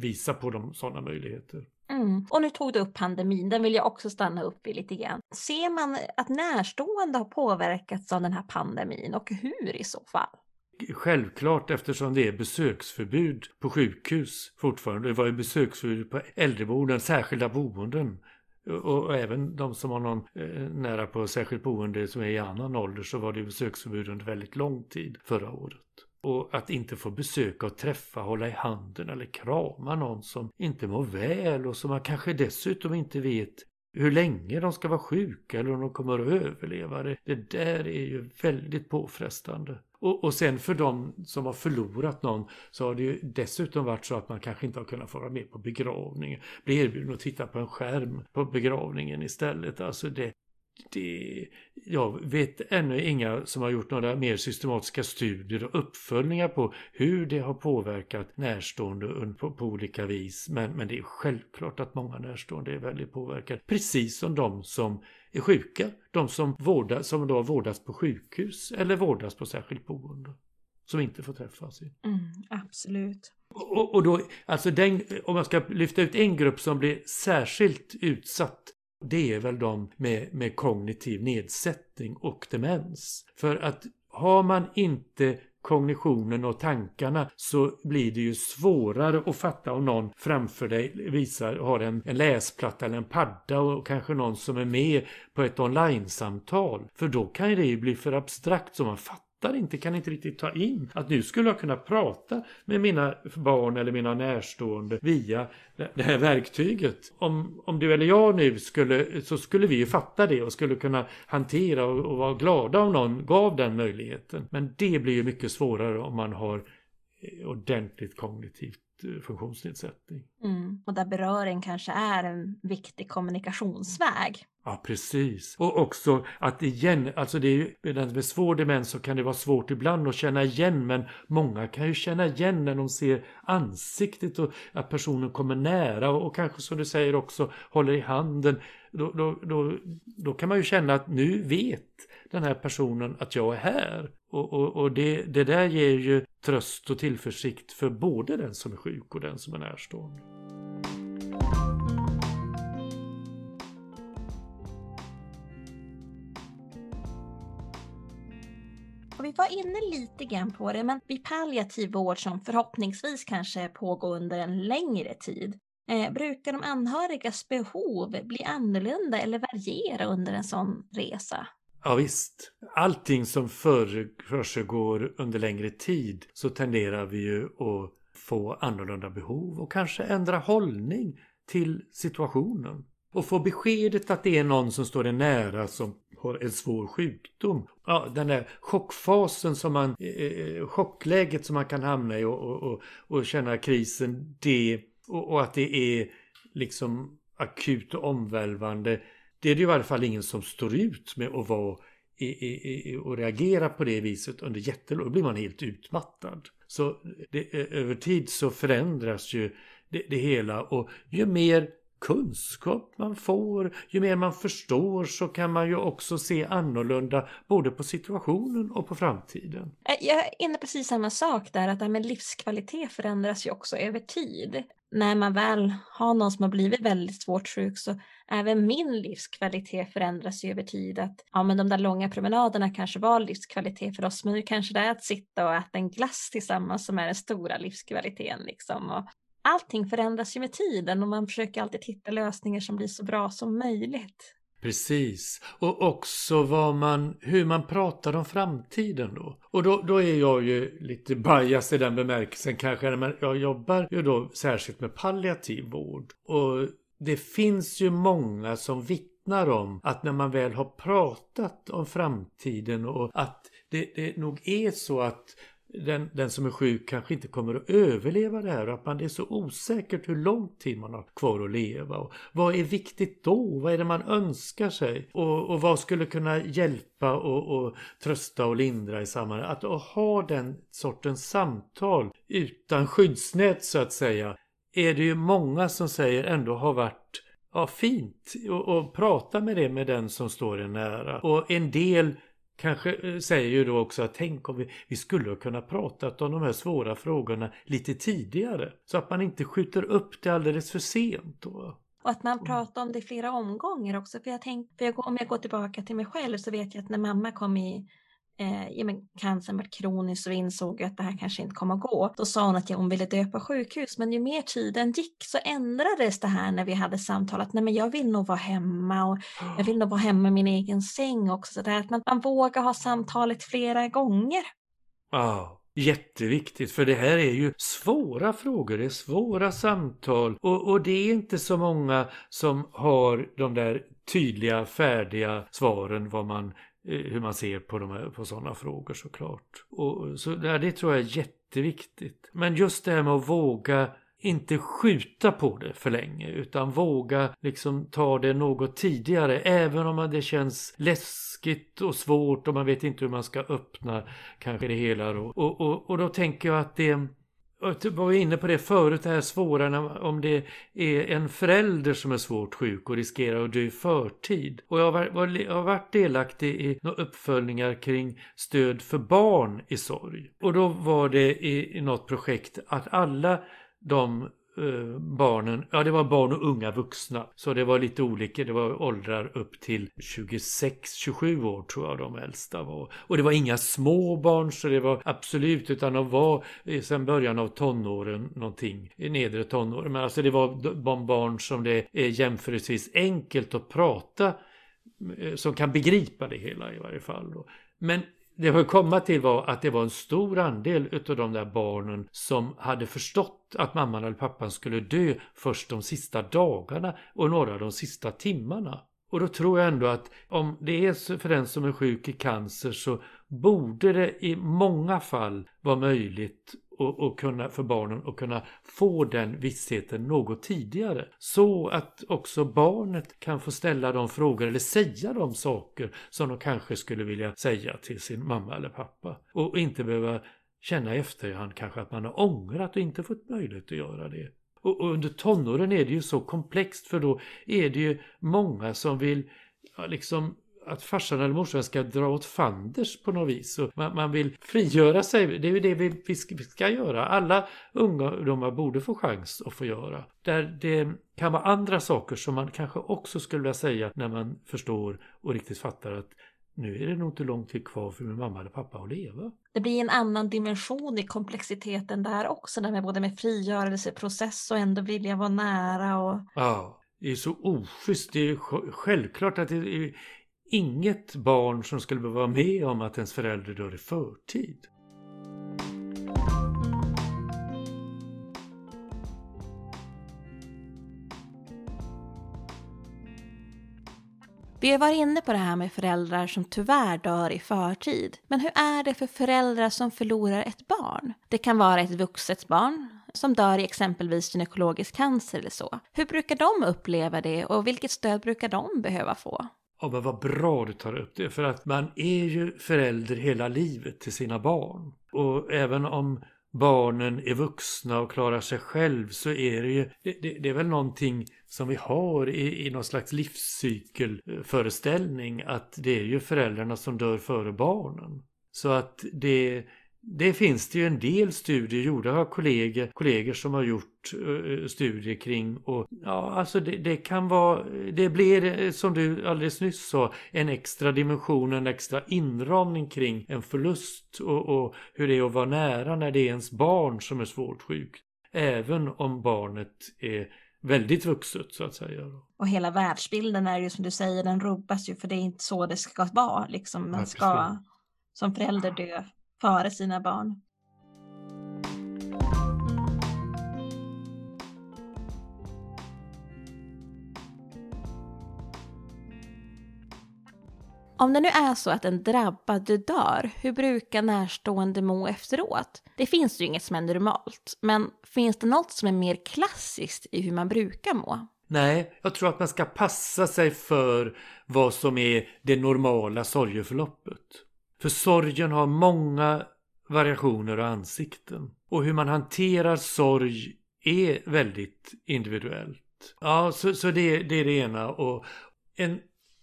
visa på de sådana möjligheter. Mm. Och nu tog du upp pandemin, den vill jag också stanna upp i lite grann. Ser man att närstående har påverkats av den här pandemin och hur i så fall? Självklart eftersom det är besöksförbud på sjukhus fortfarande. Det var ju besöksförbud på äldreboenden, särskilda boenden. Och även de som har någon eh, nära på särskilt boende som är i annan ålder så var det besöksförbud under väldigt lång tid förra året. Och att inte få besöka och träffa, hålla i handen eller krama någon som inte mår väl och som man kanske dessutom inte vet hur länge de ska vara sjuka eller om de kommer att överleva det. Det där är ju väldigt påfrestande. Och, och sen för de som har förlorat någon så har det ju dessutom varit så att man kanske inte har kunnat få vara med på begravningen. Bli erbjuden att titta på en skärm på begravningen istället. Alltså det, det, jag vet ännu inga som har gjort några mer systematiska studier och uppföljningar på hur det har påverkat närstående på, på olika vis. Men, men det är självklart att många närstående är väldigt påverkade. Precis som de som är sjuka. De som, vårdas, som då vårdas på sjukhus eller vårdas på särskilt boende. Som inte får träffas. Mm, absolut. Och, och då, alltså den, om man ska lyfta ut en grupp som blir särskilt utsatt det är väl de med, med kognitiv nedsättning och demens. För att har man inte kognitionen och tankarna så blir det ju svårare att fatta om någon framför dig visar, har en, en läsplatta eller en padda och kanske någon som är med på ett online-samtal. För då kan det ju bli för abstrakt så man fattar fattar inte, kan inte riktigt ta in att nu skulle jag kunna prata med mina barn eller mina närstående via det här verktyget. Om, om du eller jag nu skulle, så skulle vi ju fatta det och skulle kunna hantera och, och vara glada om någon gav den möjligheten. Men det blir ju mycket svårare om man har eh, ordentligt kognitivt eh, funktionsnedsättning. Mm. Och där beröring kanske är en viktig kommunikationsväg. Ja, precis. Och också att igen, alltså det är ju, den med svår demens så kan det vara svårt ibland att känna igen, men många kan ju känna igen när de ser ansiktet och att personen kommer nära och, och kanske som du säger också håller i handen. Då, då, då, då kan man ju känna att nu vet den här personen att jag är här. Och, och, och det, det där ger ju tröst och tillförsikt för både den som är sjuk och den som är närstående. Vi var inne lite grann på det, men vid palliativ vård som förhoppningsvis kanske pågår under en längre tid, eh, brukar de anhörigas behov bli annorlunda eller variera under en sån resa? Ja, visst. Allting som försiggår under längre tid så tenderar vi ju att få annorlunda behov och kanske ändra hållning till situationen. Och få beskedet att det är någon som står dig nära som har en svår sjukdom. Ja, den där chockfasen som man, eh, eh, eh, chockläget som man kan hamna i och, och, och, och känna krisen, det och, och att det är liksom akut och omvälvande det är det i varje fall ingen som står ut med att vara i, i, i, och reagera på det viset under jättelång Då blir man helt utmattad. Så det, eh, över tid så förändras ju det, det hela och ju mer kunskap man får, ju mer man förstår så kan man ju också se annorlunda både på situationen och på framtiden. Eh, jag är inne precis samma sak där, att det här med livskvalitet förändras ju också över tid. När man väl har någon som har blivit väldigt svårt sjuk så även min livskvalitet förändras ju över tid. Att, ja, men de där långa promenaderna kanske var livskvalitet för oss, men nu kanske det är att sitta och äta en glass tillsammans som är den stora livskvaliteten. Liksom. Och allting förändras ju med tiden och man försöker alltid hitta lösningar som blir så bra som möjligt. Precis. Och också vad man, hur man pratar om framtiden då. Och då, då är jag ju lite bias i den bemärkelsen kanske. Men jag jobbar ju då särskilt med palliativ vård. Och det finns ju många som vittnar om att när man väl har pratat om framtiden och att det, det nog är så att den, den som är sjuk kanske inte kommer att överleva det här och att man är så osäkert hur lång tid man har kvar att leva. Och vad är viktigt då? Vad är det man önskar sig? Och, och vad skulle kunna hjälpa och, och trösta och lindra i sammanhanget? Att, ha den sortens samtal utan skyddsnät så att säga är det ju många som säger ändå har varit ja, fint att prata med det med den som står en nära. Och en del kanske eh, säger ju då också att tänk om vi, vi skulle kunna pratat om de här svåra frågorna lite tidigare. Så att man inte skjuter upp det alldeles för sent. Då. Och att man pratar om det i flera omgångar också. För jag tänk, för jag, om jag går tillbaka till mig själv så vet jag att när mamma kom i eh, ja, men cancern var kronisk och insåg att det här kanske inte kommer att gå. Då sa hon att ja, hon ville dö på sjukhus, men ju mer tiden gick så ändrades det här när vi hade samtalat. Nej, men jag vill nog vara hemma och jag vill nog vara hemma i min egen säng också. Så där, att man, man vågar ha samtalet flera gånger. Ja, jätteviktigt för det här är ju svåra frågor, det är svåra samtal och, och det är inte så många som har de där tydliga, färdiga svaren vad man Eh, hur man ser på, de här, på sådana frågor såklart. Och, så ja, det tror jag är jätteviktigt. Men just det här med att våga inte skjuta på det för länge utan våga liksom ta det något tidigare även om det känns läskigt och svårt och man vet inte hur man ska öppna kanske det hela då. Och, och, och då tänker jag att det var inne på det förut, det här svåra om det är en förälder som är svårt sjuk och riskerar att dö i förtid. Och jag har, varit delaktig i några uppföljningar kring stöd för barn i sorg. Och då var det i, något projekt att alla de Eh, barnen, ja det var barn och unga vuxna. Så det var lite olika, det var åldrar upp till 26-27 år tror jag de äldsta var. Och det var inga små barn så det var absolut, utan de var sen början av tonåren någonting, i nedre tonåren. Men alltså det var barn som det är jämförelsevis enkelt att prata eh, som kan begripa det hela i varje fall. Men det jag komma till var att det var en stor andel utav de där barnen som hade förstått att mamman eller pappan skulle dö först de sista dagarna och några av de sista timmarna. Och då tror jag ändå att om det är för den som är sjuk i cancer så borde det i många fall vara möjligt och, och, kunna, för barnen att kunna få den vissheten något tidigare. Så att också barnet kan få ställa de frågor eller säga de saker som de kanske skulle vilja säga till sin mamma eller pappa. Och inte behöva känna i efterhand kanske att man har ångrat och inte fått möjlighet att göra det. Och, och under tonåren är det ju så komplext för då är det ju många som vill ja, liksom att farsan eller morsan ska dra åt fanders på något vis. Man, man, vill frigöra sig. Det är ju det vi, vi, ska, vi ska göra. Alla ungdomar borde få chans att få göra. Där det kan vara andra saker som man kanske också skulle vilja säga när man förstår och riktigt fattar att nu är det nog inte lång tid kvar för min mamma eller pappa att leva. Det blir en annan dimension i komplexiteten där också, där med både med frigörelseprocess och ändå vilja vara nära. Och... Ja, det är så oschysst. Det är självklart att det är inget barn som skulle behöva vara med om att ens förälder dör i förtid. Vi har varit inne på det här med föräldrar som tyvärr dör i förtid. Men hur är det för föräldrar som förlorar ett barn? Det kan vara ett vuxet barn som dör i exempelvis gynekologisk cancer eller så. Hur brukar de uppleva det och vilket stöd brukar de behöva få? Ja, men vad bra du tar upp det. För att man är ju förälder hela livet till sina barn. Och även om barnen är vuxna och klarar sig själv så är det ju, det, det, det är väl någonting som vi har i, i någon slags livscykelföreställning att det är ju föräldrarna som dör före barnen. Så att det, det finns det ju en del studier gjorda av kollegor, kollegor som har gjort uh, studier kring och ja, alltså det, det, kan vara, det blir som du alldeles nyss sa, en extra dimension, en extra inramning kring en förlust och, och hur det är att vara nära när det är ens barn som är svårt sjukt. Även om barnet är väldigt vuxet så att säga. Och hela världsbilden är ju som du säger, den rubbas ju för det är inte så det ska vara. Liksom. Man ska som förälder dö före sina barn. Om det nu är så att en drabbad dör, hur brukar närstående må efteråt? Det finns ju inget som är normalt, men finns det något som är mer klassiskt i hur man brukar må? Nej, jag tror att man ska passa sig för vad som är det normala sorgeförloppet. För sorgen har många variationer och ansikten. Och hur man hanterar sorg är väldigt individuellt. Ja, så, så det, det är det ena. Och en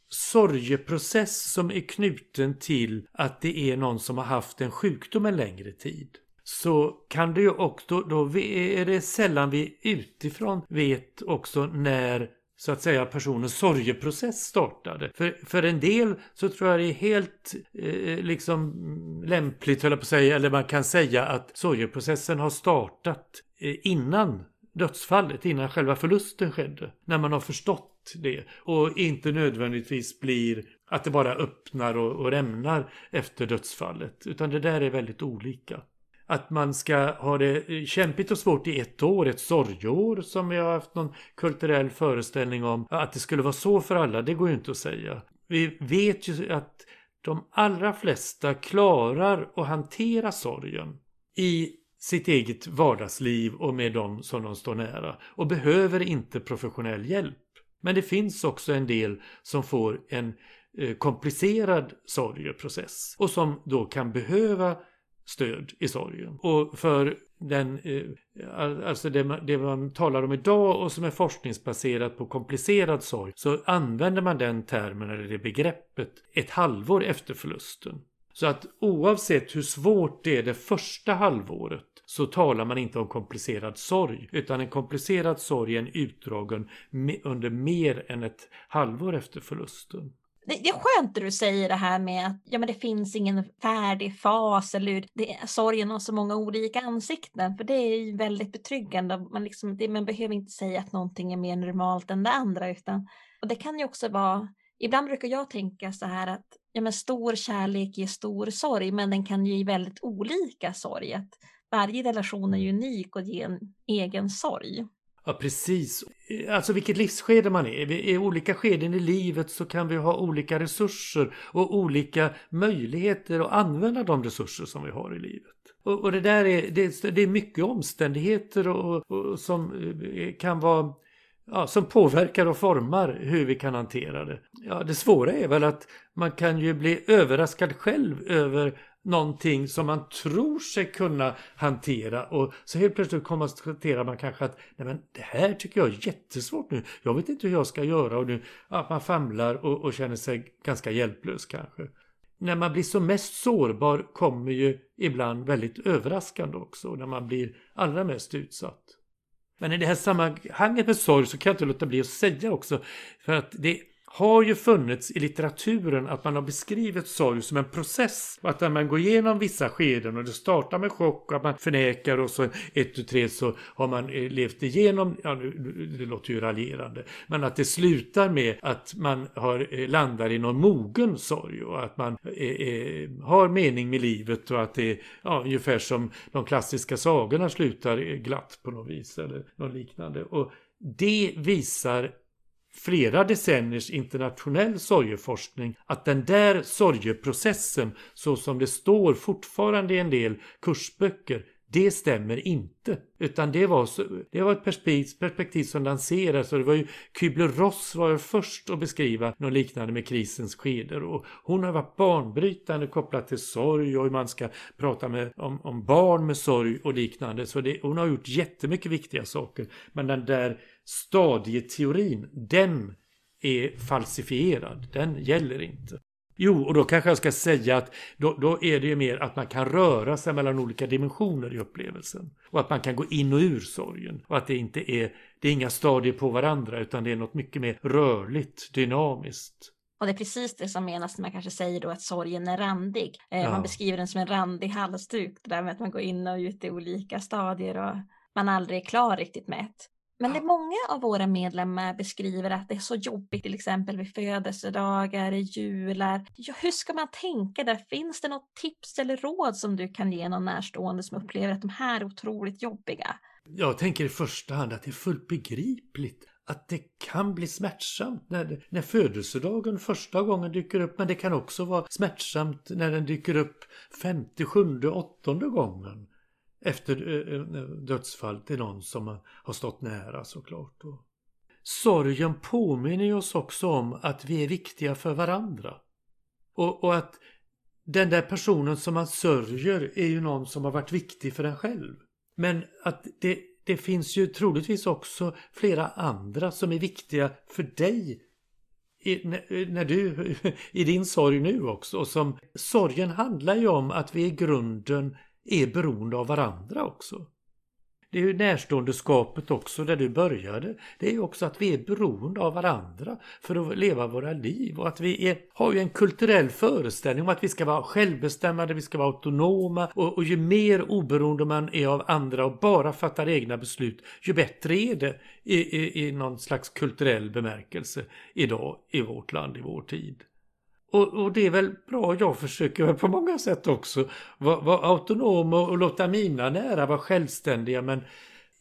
sorgeprocess som är knuten till att det är någon som har haft en sjukdom en längre tid så kan det ju också, då är det sällan vi utifrån vet också när så att säga personens sorgeprocess startade. För, för en del så tror jag det är helt eh, liksom lämpligt, höll jag på att säga, eller man kan säga att sorgeprocessen har startat eh, innan dödsfallet, innan själva förlusten skedde. När man har förstått det och inte nödvändigtvis blir att det bara öppnar och, och rämnar efter dödsfallet. Utan det där är väldigt olika att man ska ha det kämpigt och svårt i ett år, ett sorgår som vi har haft någon kulturell föreställning om. Att det skulle vara så för alla, det går ju inte att säga. Vi vet ju att de allra flesta klarar att hantera sorgen i sitt eget vardagsliv och med dem som de står nära och behöver inte professionell hjälp. Men det finns också en del som får en eh, komplicerad sorgeprocess och som då kan behöva stöd i sorgen. Och för den, eh, alltså det man, det man talar om idag och som är forskningsbaserat på komplicerad sorg så använder man den termen eller det begreppet ett halvår efter förlusten. Så att oavsett hur svårt det är det första halvåret så talar man inte om komplicerad sorg utan en komplicerad sorg är en utdragen under mer än ett halvår efter förlusten. Det, det är skönt att du säger det här med att ja, men det finns ingen färdig fas eller det, sorgen har så många olika ansikten. För det är väldigt betryggande. Man, liksom, det, man behöver inte säga att någonting är mer normalt än det andra. Utan, och det kan ju också vara, ibland brukar jag tänka så här att ja, men stor kärlek ger stor sorg, men den kan ju ge väldigt olika sorg. Att varje relation är ju unik och ger en egen sorg. Ja, precis. Alltså vilket livsskede man är. I olika skeden i livet så kan vi ha olika resurser och olika möjligheter att använda de resurser som vi har i livet. Och, och det där är, det, det, är mycket omständigheter och, och, som eh, kan vara ja, som påverkar och formar hur vi kan hantera det. Ja, det svåra är väl att man kan ju bli överraskad själv över någonting som man tror sig kunna hantera och så helt plötsligt konstaterar man kanske att nej men det här tycker jag är jättesvårt nu. Jag vet inte hur jag ska göra och nu att man famlar och, och känner sig ganska hjälplös kanske. När man blir som mest sårbar kommer ju ibland väldigt överraskande också när man blir allra mest utsatt. Men i det här sammanhanget med sorg så kan jag inte låta bli att säga också för att det har ju funnits i litteraturen att man har beskrivit sorg som en process. Och att när man går igenom vissa skeden och det startar med chock och att man förnekar och så ett, tu, tre så har man eh, levt igenom, ja det låter ju raljerande, men att det slutar med att man har, eh, landar i någon mogen sorg och att man eh, eh har mening med livet och att det är ja, ungefär som de klassiska sagorna slutar glatt på något vis eller något liknande. Och det visar flera decenniers internationell sorgeforskning att den där sorgeprocessen, så som det står fortfarande i en del kursböcker, det stämmer inte. Utan det var, det var ett perspektiv, perspektiv som lanserades och det var ju Kübler-Ross var ju först att beskriva något liknande med krisens skeder. Och hon har varit banbrytande kopplat till sorg och hur man ska prata med, om, om barn med sorg och liknande. Så det, hon har gjort jättemycket viktiga saker. Men den där stadieteorin, den är falsifierad. Den gäller inte. Jo, och då kanske jag ska säga att då, då, är det ju mer att man kan röra sig mellan olika dimensioner i upplevelsen. Och att man kan gå in och ur sorgen. Och att det inte är, det är inga stadier på varandra utan det är något mycket mer rörligt, dynamiskt. Och det är precis det som menas när man kanske säger då att sorgen är randig. Eh, ja. Man beskriver den som en randig halsduk, det där med att man går in och ut i olika stadier och man aldrig är klar riktigt med ett. Men det många av våra medlemmar beskriver att det är så jobbigt till exempel vid födelsedagar, jular. Ja, hur ska man tänka där? Finns det något tips eller råd som du kan ge någon närstående som upplever att de här är otroligt jobbiga? Jag tänker i första hand att det är fullt begripligt att det kan bli smärtsamt när, när födelsedagen första gången dyker upp men det kan också vara smärtsamt när den dyker upp femte, sjunde, åttonde gången efter eh, eh, eh, dödsfall till någon som har stått nära såklart. Sorgen påminner oss också om att vi är viktiga för varandra. Och, och, att den där personen som man sörjer är ju någon som har varit viktig för en själv. Men att det, det finns ju troligtvis också flera andra som är viktiga för dig i, när du, <laughs> i din sorg nu också. Och som, sorgen handlar ju om att vi i grunden är beroende av varandra också. Det är ju närståendeskapet också där du började. Det är ju också att vi är beroende av varandra för att leva våra liv och att vi är, har ju en kulturell föreställning om att vi ska vara självbestämmande, vi ska vara autonoma och, och ju mer oberoende man är av andra och bara fattar egna beslut, ju bättre är det i, i, i någon slags kulturell bemärkelse idag i vårt land, i vår tid. Och, och, det är väl bra, jag försöker väl på många sätt också vara, vara autonom och, och låta mina nära vara självständiga men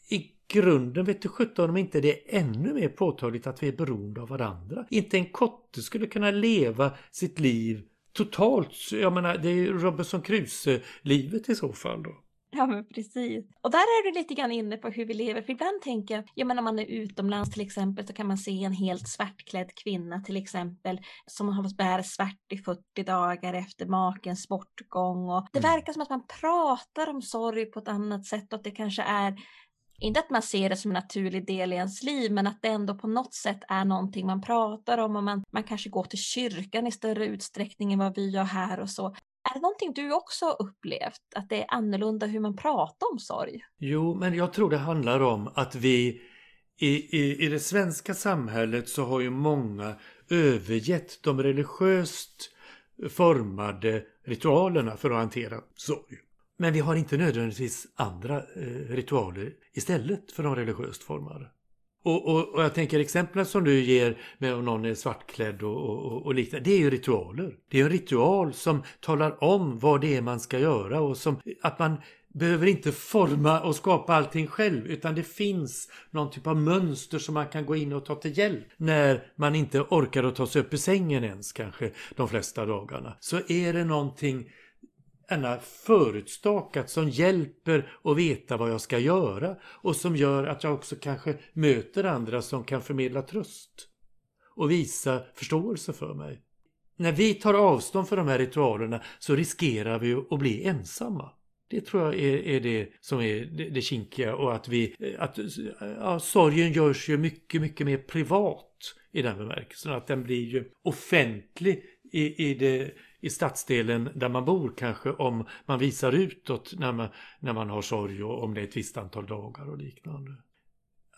i grunden vet du sjutton om inte det är ännu mer påtagligt att vi är beroende av varandra. Inte en kotte skulle kunna leva sitt liv totalt, jag menar det är Robinson Crusoe-livet i så fall då. Ja men precis. Och där är du lite grann inne på hur vi lever. För ibland tänker jag, ja men om man är utomlands till exempel så kan man se en helt svartklädd kvinna till exempel som har fått bära svart i 40 dagar efter makens bortgång. Och det mm. verkar som att man pratar om sorg på ett annat sätt och att det kanske är inte att man ser det som en naturlig del i ens liv, men att det ändå på något sätt är någonting man pratar om och man, man kanske går till kyrkan i större utsträckning än vad vi gör här och så. Är det någonting du också har upplevt, att det är annorlunda hur man pratar om sorg? Jo, men jag tror det handlar om att vi i, i, i det svenska samhället så har ju många övergett de religiöst formade ritualerna för att hantera sorg. Men vi har inte nödvändigtvis andra eh, ritualer istället för de religiöst formade. Och, och, och, jag tänker exemplen som du ger med om någon är svartklädd och, och, och liknande. Det är ju ritualer. Det är en ritual som talar om vad det är man ska göra och som att man behöver inte forma och skapa allting själv utan det finns någon typ av mönster som man kan gå in och ta till hjälp när man inte orkar att ta sig upp i sängen ens kanske de flesta dagarna. Så är det någonting ena förutstakat som hjälper att veta vad jag ska göra och som gör att jag också kanske möter andra som kan förmedla tröst och visa förståelse för mig. När vi tar avstånd från de här ritualerna så riskerar vi att bli ensamma. Det tror jag är, är det som är det, det kinkiga och att vi, att ja, sorgen görs ju mycket, mycket mer privat i den bemärkelsen. Att den blir ju offentlig i, i det i stadsdelen där man bor kanske om man visar utåt när man, när man har sorg och om det är ett visst antal dagar och liknande.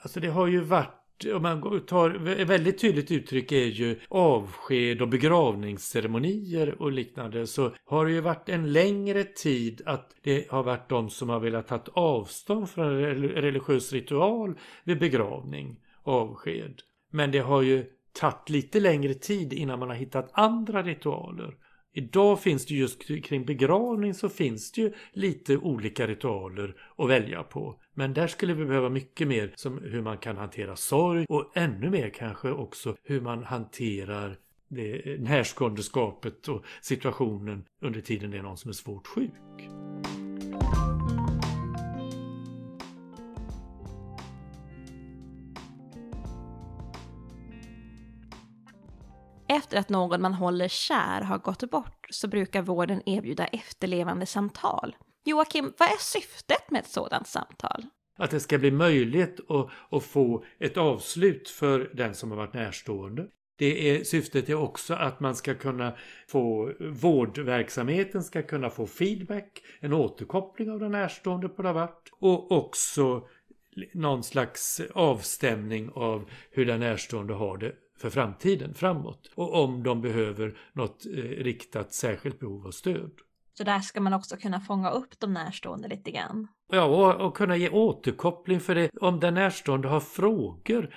Alltså det har ju varit om man tar ett väldigt tydligt uttryck är ju avsked och begravningsceremonier och liknande så har det ju varit en längre tid att det har varit de som har velat ta avstånd från en religiös ritual vid begravning, avsked. Men det har ju tagit lite längre tid innan man har hittat andra ritualer. Idag finns det just kring begravning så finns det ju lite olika ritualer att välja på. Men där skulle vi behöva mycket mer som hur man kan hantera sorg och ännu mer kanske också hur man hanterar det eh, närståendeskapet och situationen under tiden det är någon som är svårt sjuk. Efter att någon man håller kär har gått bort så brukar vården erbjuda efterlevande samtal. Joakim, vad är syftet med ett sådant samtal? Att det ska bli möjligt att, att få ett avslut för den som har varit närstående. Det är, syftet är också att man ska kunna få vårdverksamheten ska kunna få feedback, en återkoppling av den närstående på det har varit och också någon slags avstämning av hur den närstående har det för framtiden, framåt. Och om de behöver något eh, riktat särskilt behov av stöd. Så där ska man också kunna fånga upp de närstående lite grann. Ja, och, och kunna ge återkoppling för det. Om den närstående har frågor.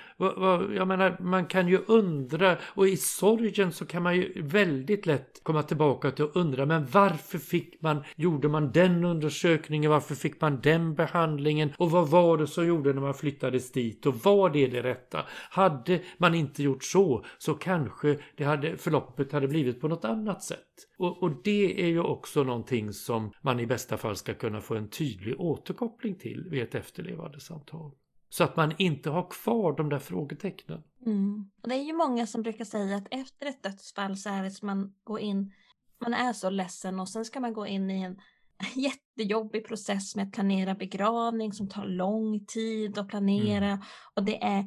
Jag menar, man kan ju undra och i sorgen så kan man ju väldigt lätt komma tillbaka till att undra men varför fick man, gjorde man den undersökningen, varför fick man den behandlingen och vad var det som gjorde när man flyttades dit och var det det rätta? Hade man inte gjort så så kanske det hade, förloppet hade blivit på något annat sätt. Och, och det är ju också någonting som man i bästa fall ska kunna få en tydlig återkoppling till vid ett efterlevande samtal. Så att man inte har kvar de där frågetecknen. Mm. Och det är ju många som brukar säga att efter ett dödsfall så är det som man går in, man är så ledsen och sen ska man gå in i en <laughs> jättejobbig process med att planera begravning som tar lång tid att planera. Mm. Och det är,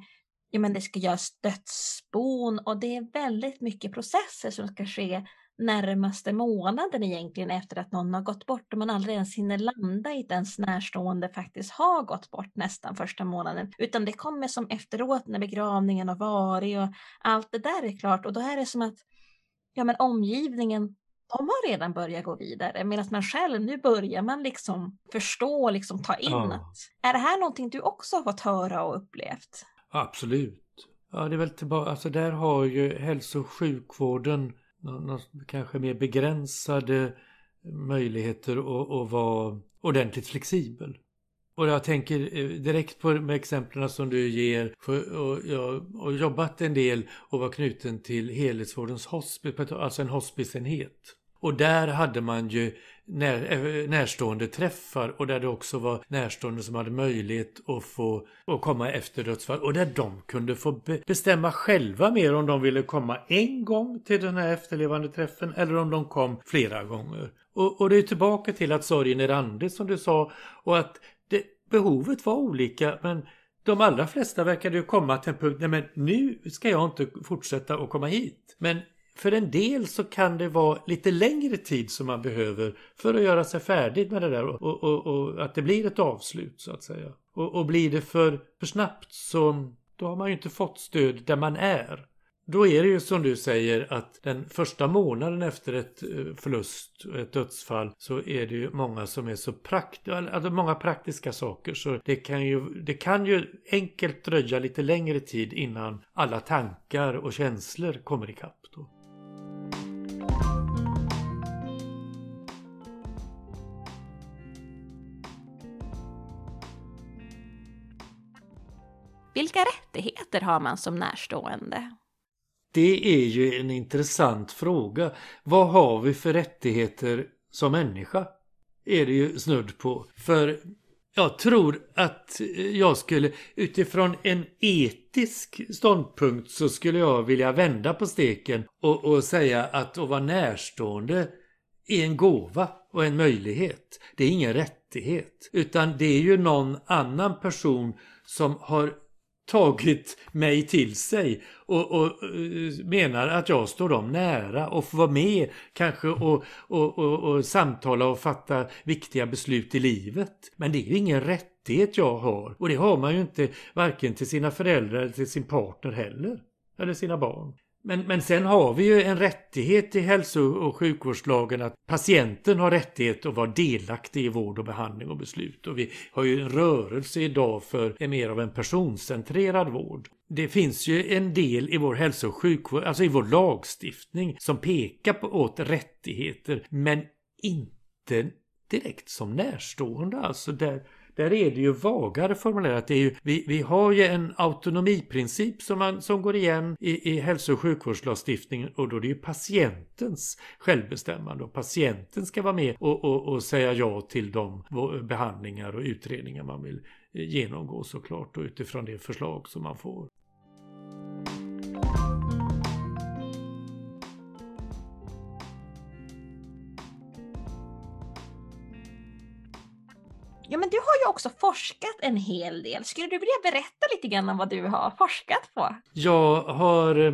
ja men det ska göras dödsbon och det är väldigt mycket processer som ska ske närmaste månaden egentligen efter att någon har gått bort och man aldrig ens hinner landa i att ens närstående faktiskt har gått bort nästan första månaden. Utan det kommer som efteråt när begravningen har varit och allt det där är klart och då är det som att ja men omgivningen de har redan börjat gå vidare medan man själv nu börjar man liksom förstå och liksom ta in ja. att är det här någonting du också har fått höra och upplevt? Absolut. Ja, det är väl tillbaka, alltså där har ju hälso och sjukvården kanske mer begränsade möjligheter att, att vara ordentligt flexibel. Och jag tänker eh, direkt på de exemplen som du ger. För, och jag har jobbat en del och var knuten till helhetsvårdens hospice, alltså en hospiceenhet. Och där hade man ju när, eh, närstående träffar och där det också var närstående som hade möjlighet att få att komma efter dödsfall och där de kunde få be, bestämma själva mer om de ville komma en gång till den här efterlevande träffen eller om de kom flera gånger. Och, och det är tillbaka till att sorgen är randig som du sa och att det, behovet var olika men de allra flesta verkade ju komma till en punkt, nej men nu ska jag inte fortsätta att komma hit. Men för en del så kan det vara lite längre tid som man behöver för att göra sig färdig med det där och, och, och att det blir ett avslut så att säga. Och, och blir det för, för snabbt så då har man ju inte fått stöd där man är. Då är det ju som du säger att den första månaden efter ett eh, förlust, ett dödsfall, så är det ju många som är så praktiska, alltså många praktiska saker. Så det kan, ju, det kan ju enkelt dröja lite längre tid innan alla tankar och känslor kommer ikapp. Då. Vilka rättigheter har man som närstående? Det är ju en intressant fråga. Vad har vi för rättigheter som människa? Är det ju snudd på. För jag tror att jag skulle utifrån en etisk ståndpunkt så skulle jag vilja vända på steken och, och säga att att vara närstående är en gåva och en möjlighet. Det är ingen rättighet. Utan det är ju någon annan person som har tagit mig till sig och, och, eh, menar att jag står dem nära och får vara med kanske och, och, och, och samtala och fatta viktiga beslut i livet. Men det är ju ingen rättighet jag har och det har man ju inte varken till sina föräldrar eller till sin partner heller. Eller sina barn. Men, men sen har vi ju en rättighet i hälso och sjukvårdslagen att patienten har rättighet att vara delaktig i vård och behandling och beslut. Och vi har ju en rörelse idag för en mer av en personcentrerad vård. Det finns ju en del i vår hälso och sjukvård, alltså i vår lagstiftning, som pekar på åt rättigheter, men inte direkt som närstående. Alltså där där är det ju vagare formulerat. Det är ju, vi, vi har ju en autonomiprincip som, man, som går igen i, i hälso och sjukvårdslagstiftningen och då är det ju patientens självbestämmande och patienten ska vara med och, och, och säga ja till de behandlingar och utredningar man vill eh, genomgå såklart och utifrån det förslag som man får. Ja, men du har ju också forskat en hel del. Skulle du vilja berätta lite grann om vad du har forskat på? Jag har eh,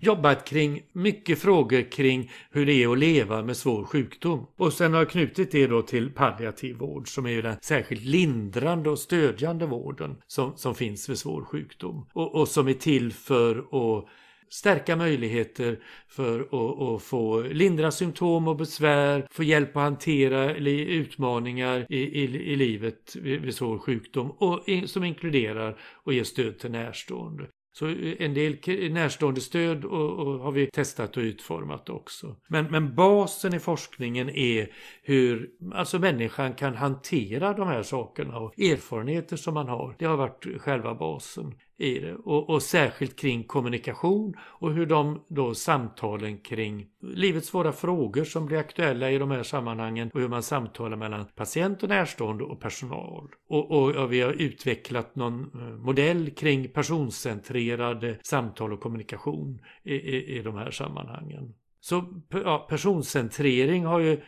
jobbat kring mycket frågor kring hur det är att leva med svår sjukdom. Och sen har jag knutit det då till palliativ vård som är ju den särskilt lindrande och stödjande vården som, som finns vid svår sjukdom. Och, och som är till för att stärka möjligheter för att, att få lindra symptom och besvär, få hjälp att hantera utmaningar i, i, i livet vid, svår sjukdom och som inkluderar och ger stöd till närstående. Så en del närstående stöd och, och, har vi testat och utformat också. Men, men basen i forskningen är hur alltså människan kan hantera de här sakerna och erfarenheter som man har. Det har varit själva basen i det. Och, och, särskilt kring kommunikation och hur de då samtalen kring livets svåra frågor som blir aktuella i de här sammanhangen och hur man samtalar mellan patient och närstående och personal. Och, och och vi har utvecklat någon eh, modell kring personcentrerade samtal och kommunikation i, i, i de här sammanhangen. Så ja, personcentrering har ju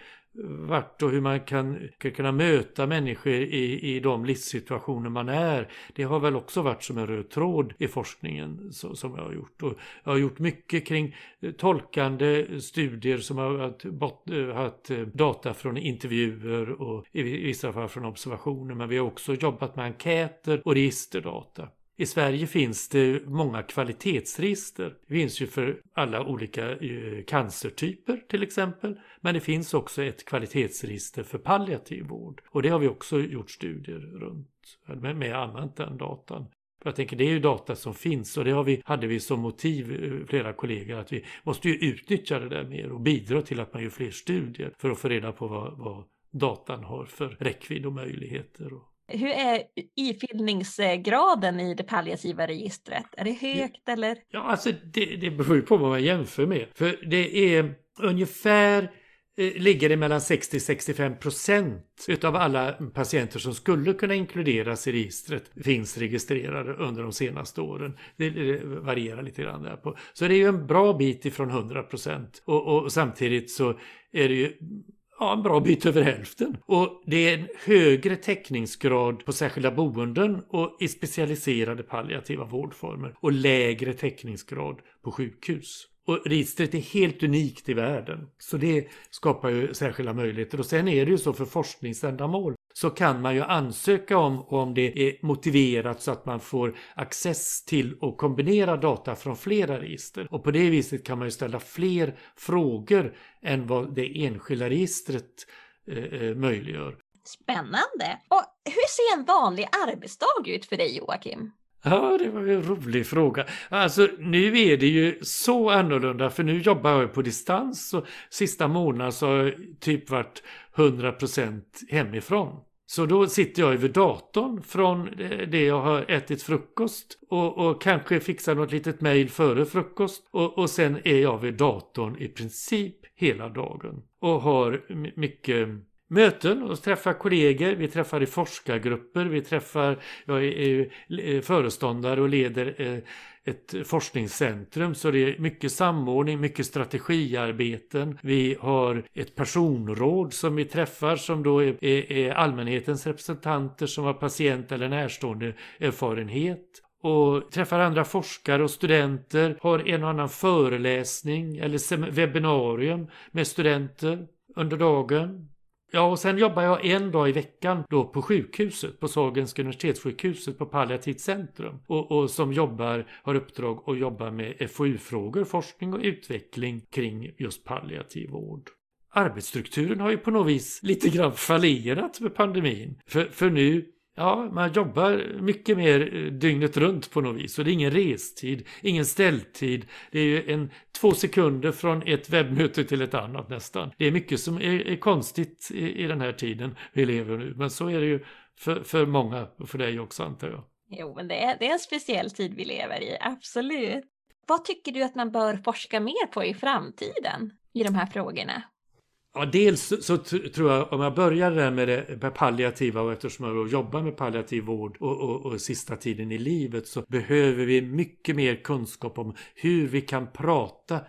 vart och hur man kan, kan kunna möta människor i, i de livssituationer man är. Det har väl också varit som en röd tråd i forskningen så, som jag har gjort. Och jag har gjort mycket kring tolkande studier som har haft, bot, haft data från intervjuer och i vissa fall från observationer. Men vi har också jobbat med enkäter och registerdata. I Sverige finns det många kvalitetsregister. Det finns ju för alla olika eh, cancertyper till exempel. Men det finns också ett kvalitetsregister för palliativ vård. Och det har vi också gjort studier runt med, med använt den datan. Jag tänker det är ju data som finns och det har vi, hade vi som motiv, eh, flera kollegor, att vi måste ju utnyttja det där mer och bidra till att man gör fler studier för att få reda på vad, vad datan har för räckvidd och möjligheter. Hur är ifyllningsgraden i det palliativa registret? Är det högt ja, eller? Ja, alltså det, det beror ju på vad man jämför med. För det är ungefär Eh, ligger det mellan 60-65 procent utav alla patienter som skulle kunna inkluderas i registret finns registrerade under de senaste åren. Det, det varierar lite grann där på. Så det är ju en bra bit ifrån 100 procent och, och samtidigt så är det ju ja, en bra bit över hälften. Och det är en högre täckningsgrad på särskilda boenden och i specialiserade palliativa vårdformer och lägre täckningsgrad på sjukhus. Och registret är helt unikt i världen. Så det skapar ju särskilda möjligheter. Och sen är det ju så för forskningsändamål så kan man ju ansöka om om det är motiverat så att man får access till och kombinera data från flera register. Och på det viset kan man ju ställa fler frågor än vad det enskilda registret eh, eh möjliggör. Spännande! Och hur ser en vanlig arbetsdag ut för dig Joakim? Ja, det var ju en rolig fråga. Alltså nu är det ju så annorlunda för nu jobbar jag på distans och sista månaden så har jag typ varit 100% hemifrån. Så då sitter jag över datorn från det jag har ätit frukost och, och kanske fixar något litet mejl före frukost och, och sen är jag vid datorn i princip hela dagen och har mycket möten och träffar kollegor, vi träffar i forskargrupper, vi träffar, jag är föreståndare och leder eh, ett forskningscentrum så det är mycket samordning, mycket strategiarbeten. Vi har ett personråd som vi träffar som då är, är allmänhetens representanter som har patient eller närstående erfarenhet och träffar andra forskare och studenter, har en och annan föreläsning eller webbinarium med studenter under dagen. Ja, och sen jobbar jag en dag i veckan då på sjukhuset, på Sahlgrenska universitetssjukhuset på palliativt centrum. Och, och som jobbar, har uppdrag att jobba med FoU-frågor, forskning och utveckling kring just palliativ vård. Arbetsstrukturen har ju på något vis lite grann fallerat med pandemin. För, för nu Ja, man jobbar mycket mer eh, dygnet runt på något vis. Och det är ingen restid, ingen ställtid. Det är ju en två sekunder från ett webbmöte till ett annat nästan. Det är mycket som är, är konstigt i, i, den här tiden vi lever nu. Men så är det ju för, för många och för dig också antar jag. Jo, men det är, det är en speciell tid vi lever i, absolut. Vad tycker du att man bör forska mer på i framtiden i de här frågorna? Ja, dels så, så tror jag, om jag börjar där med det palliativa och eftersom jag jobbar med palliativ vård och, och, och sista tiden i livet så behöver vi mycket mer kunskap om hur vi kan prata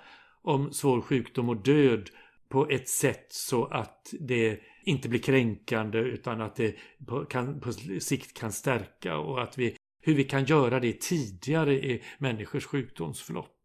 om svår sjukdom och död på ett sätt så att det inte blir kränkande utan att det på, kan, på sikt kan stärka och att vi, hur vi kan göra det tidigare i människors sjukdomsförlopp.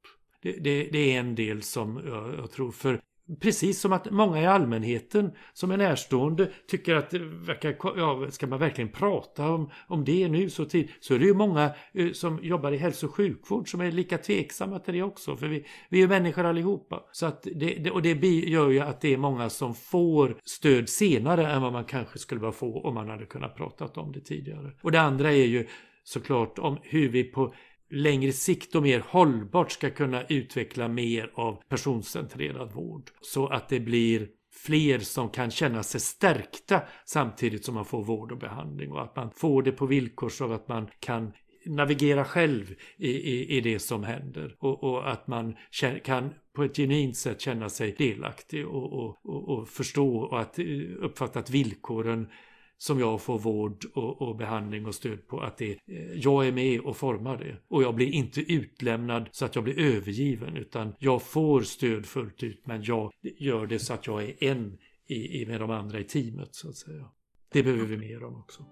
Det, det, det, är en del som jag, jag tror, för Precis som att många i allmänheten som är närstående tycker att det verkar, ja, ska man verkligen prata om, om det nu så tid? Så är det ju många eh, som jobbar i hälso och sjukvård som är lika tveksamma till det också. För vi, vi är ju människor allihopa. Så att det, det, och det gör ju att det är många som får stöd senare än vad man kanske skulle behöva få om man hade kunnat prata om det tidigare. Och det andra är ju såklart om hur vi på längre sikt och mer hållbart ska kunna utveckla mer av personcentrerad vård. Så att det blir fler som kan känna sig stärkta samtidigt som man får vård och behandling och att man får det på villkor så att man kan navigera själv i, i, i det som händer och, och att man kan på ett genuint sätt känna sig delaktig och, och, och, och förstå och att eh, uppfatta att villkoren som jag får vård och, och, behandling och stöd på. Att det, eh, jag är med och formar det. Och jag blir inte utlämnad så att jag blir övergiven utan jag får stöd fullt ut men jag gör det så att jag är en i, i med de andra i teamet så att säga. Det behöver vi mer om också.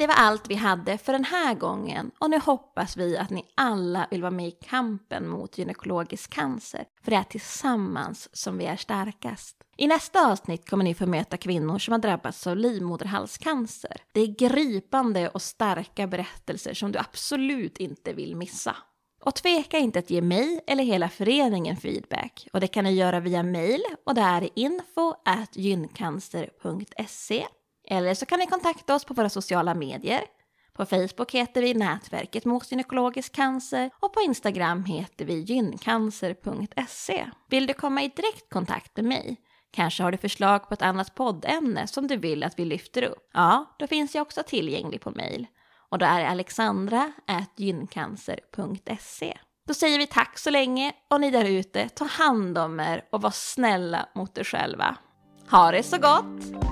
Det var allt vi hade för den här gången och nu hoppas vi att ni alla vill vara med i kampen mot gynekologisk cancer. För det är tillsammans som vi är starkast. I nästa avsnitt kommer ni få möta kvinnor som har drabbats av livmoderhalscancer. Det är gripande och starka berättelser som du absolut inte vill missa. Och tveka inte att ge mig eller hela föreningen feedback. Och det kan ni göra via mail och det är info at gyncancer.se. Eller så kan ni kontakta oss på våra sociala medier. På Facebook heter vi Nätverket mot gynekologisk cancer och på Instagram heter vi gyncancer.se. Vill du komma i direkt kontakt med mig? Kanske har du förslag på ett annat poddämne som du vill att vi lyfter upp? Ja, då finns jag också tillgänglig på mail. Och då är det alexandra.gyncancer.se. Då säger vi tack så länge och ni där ute, ta hand om er och var snälla mot er själva. Ha det så gott!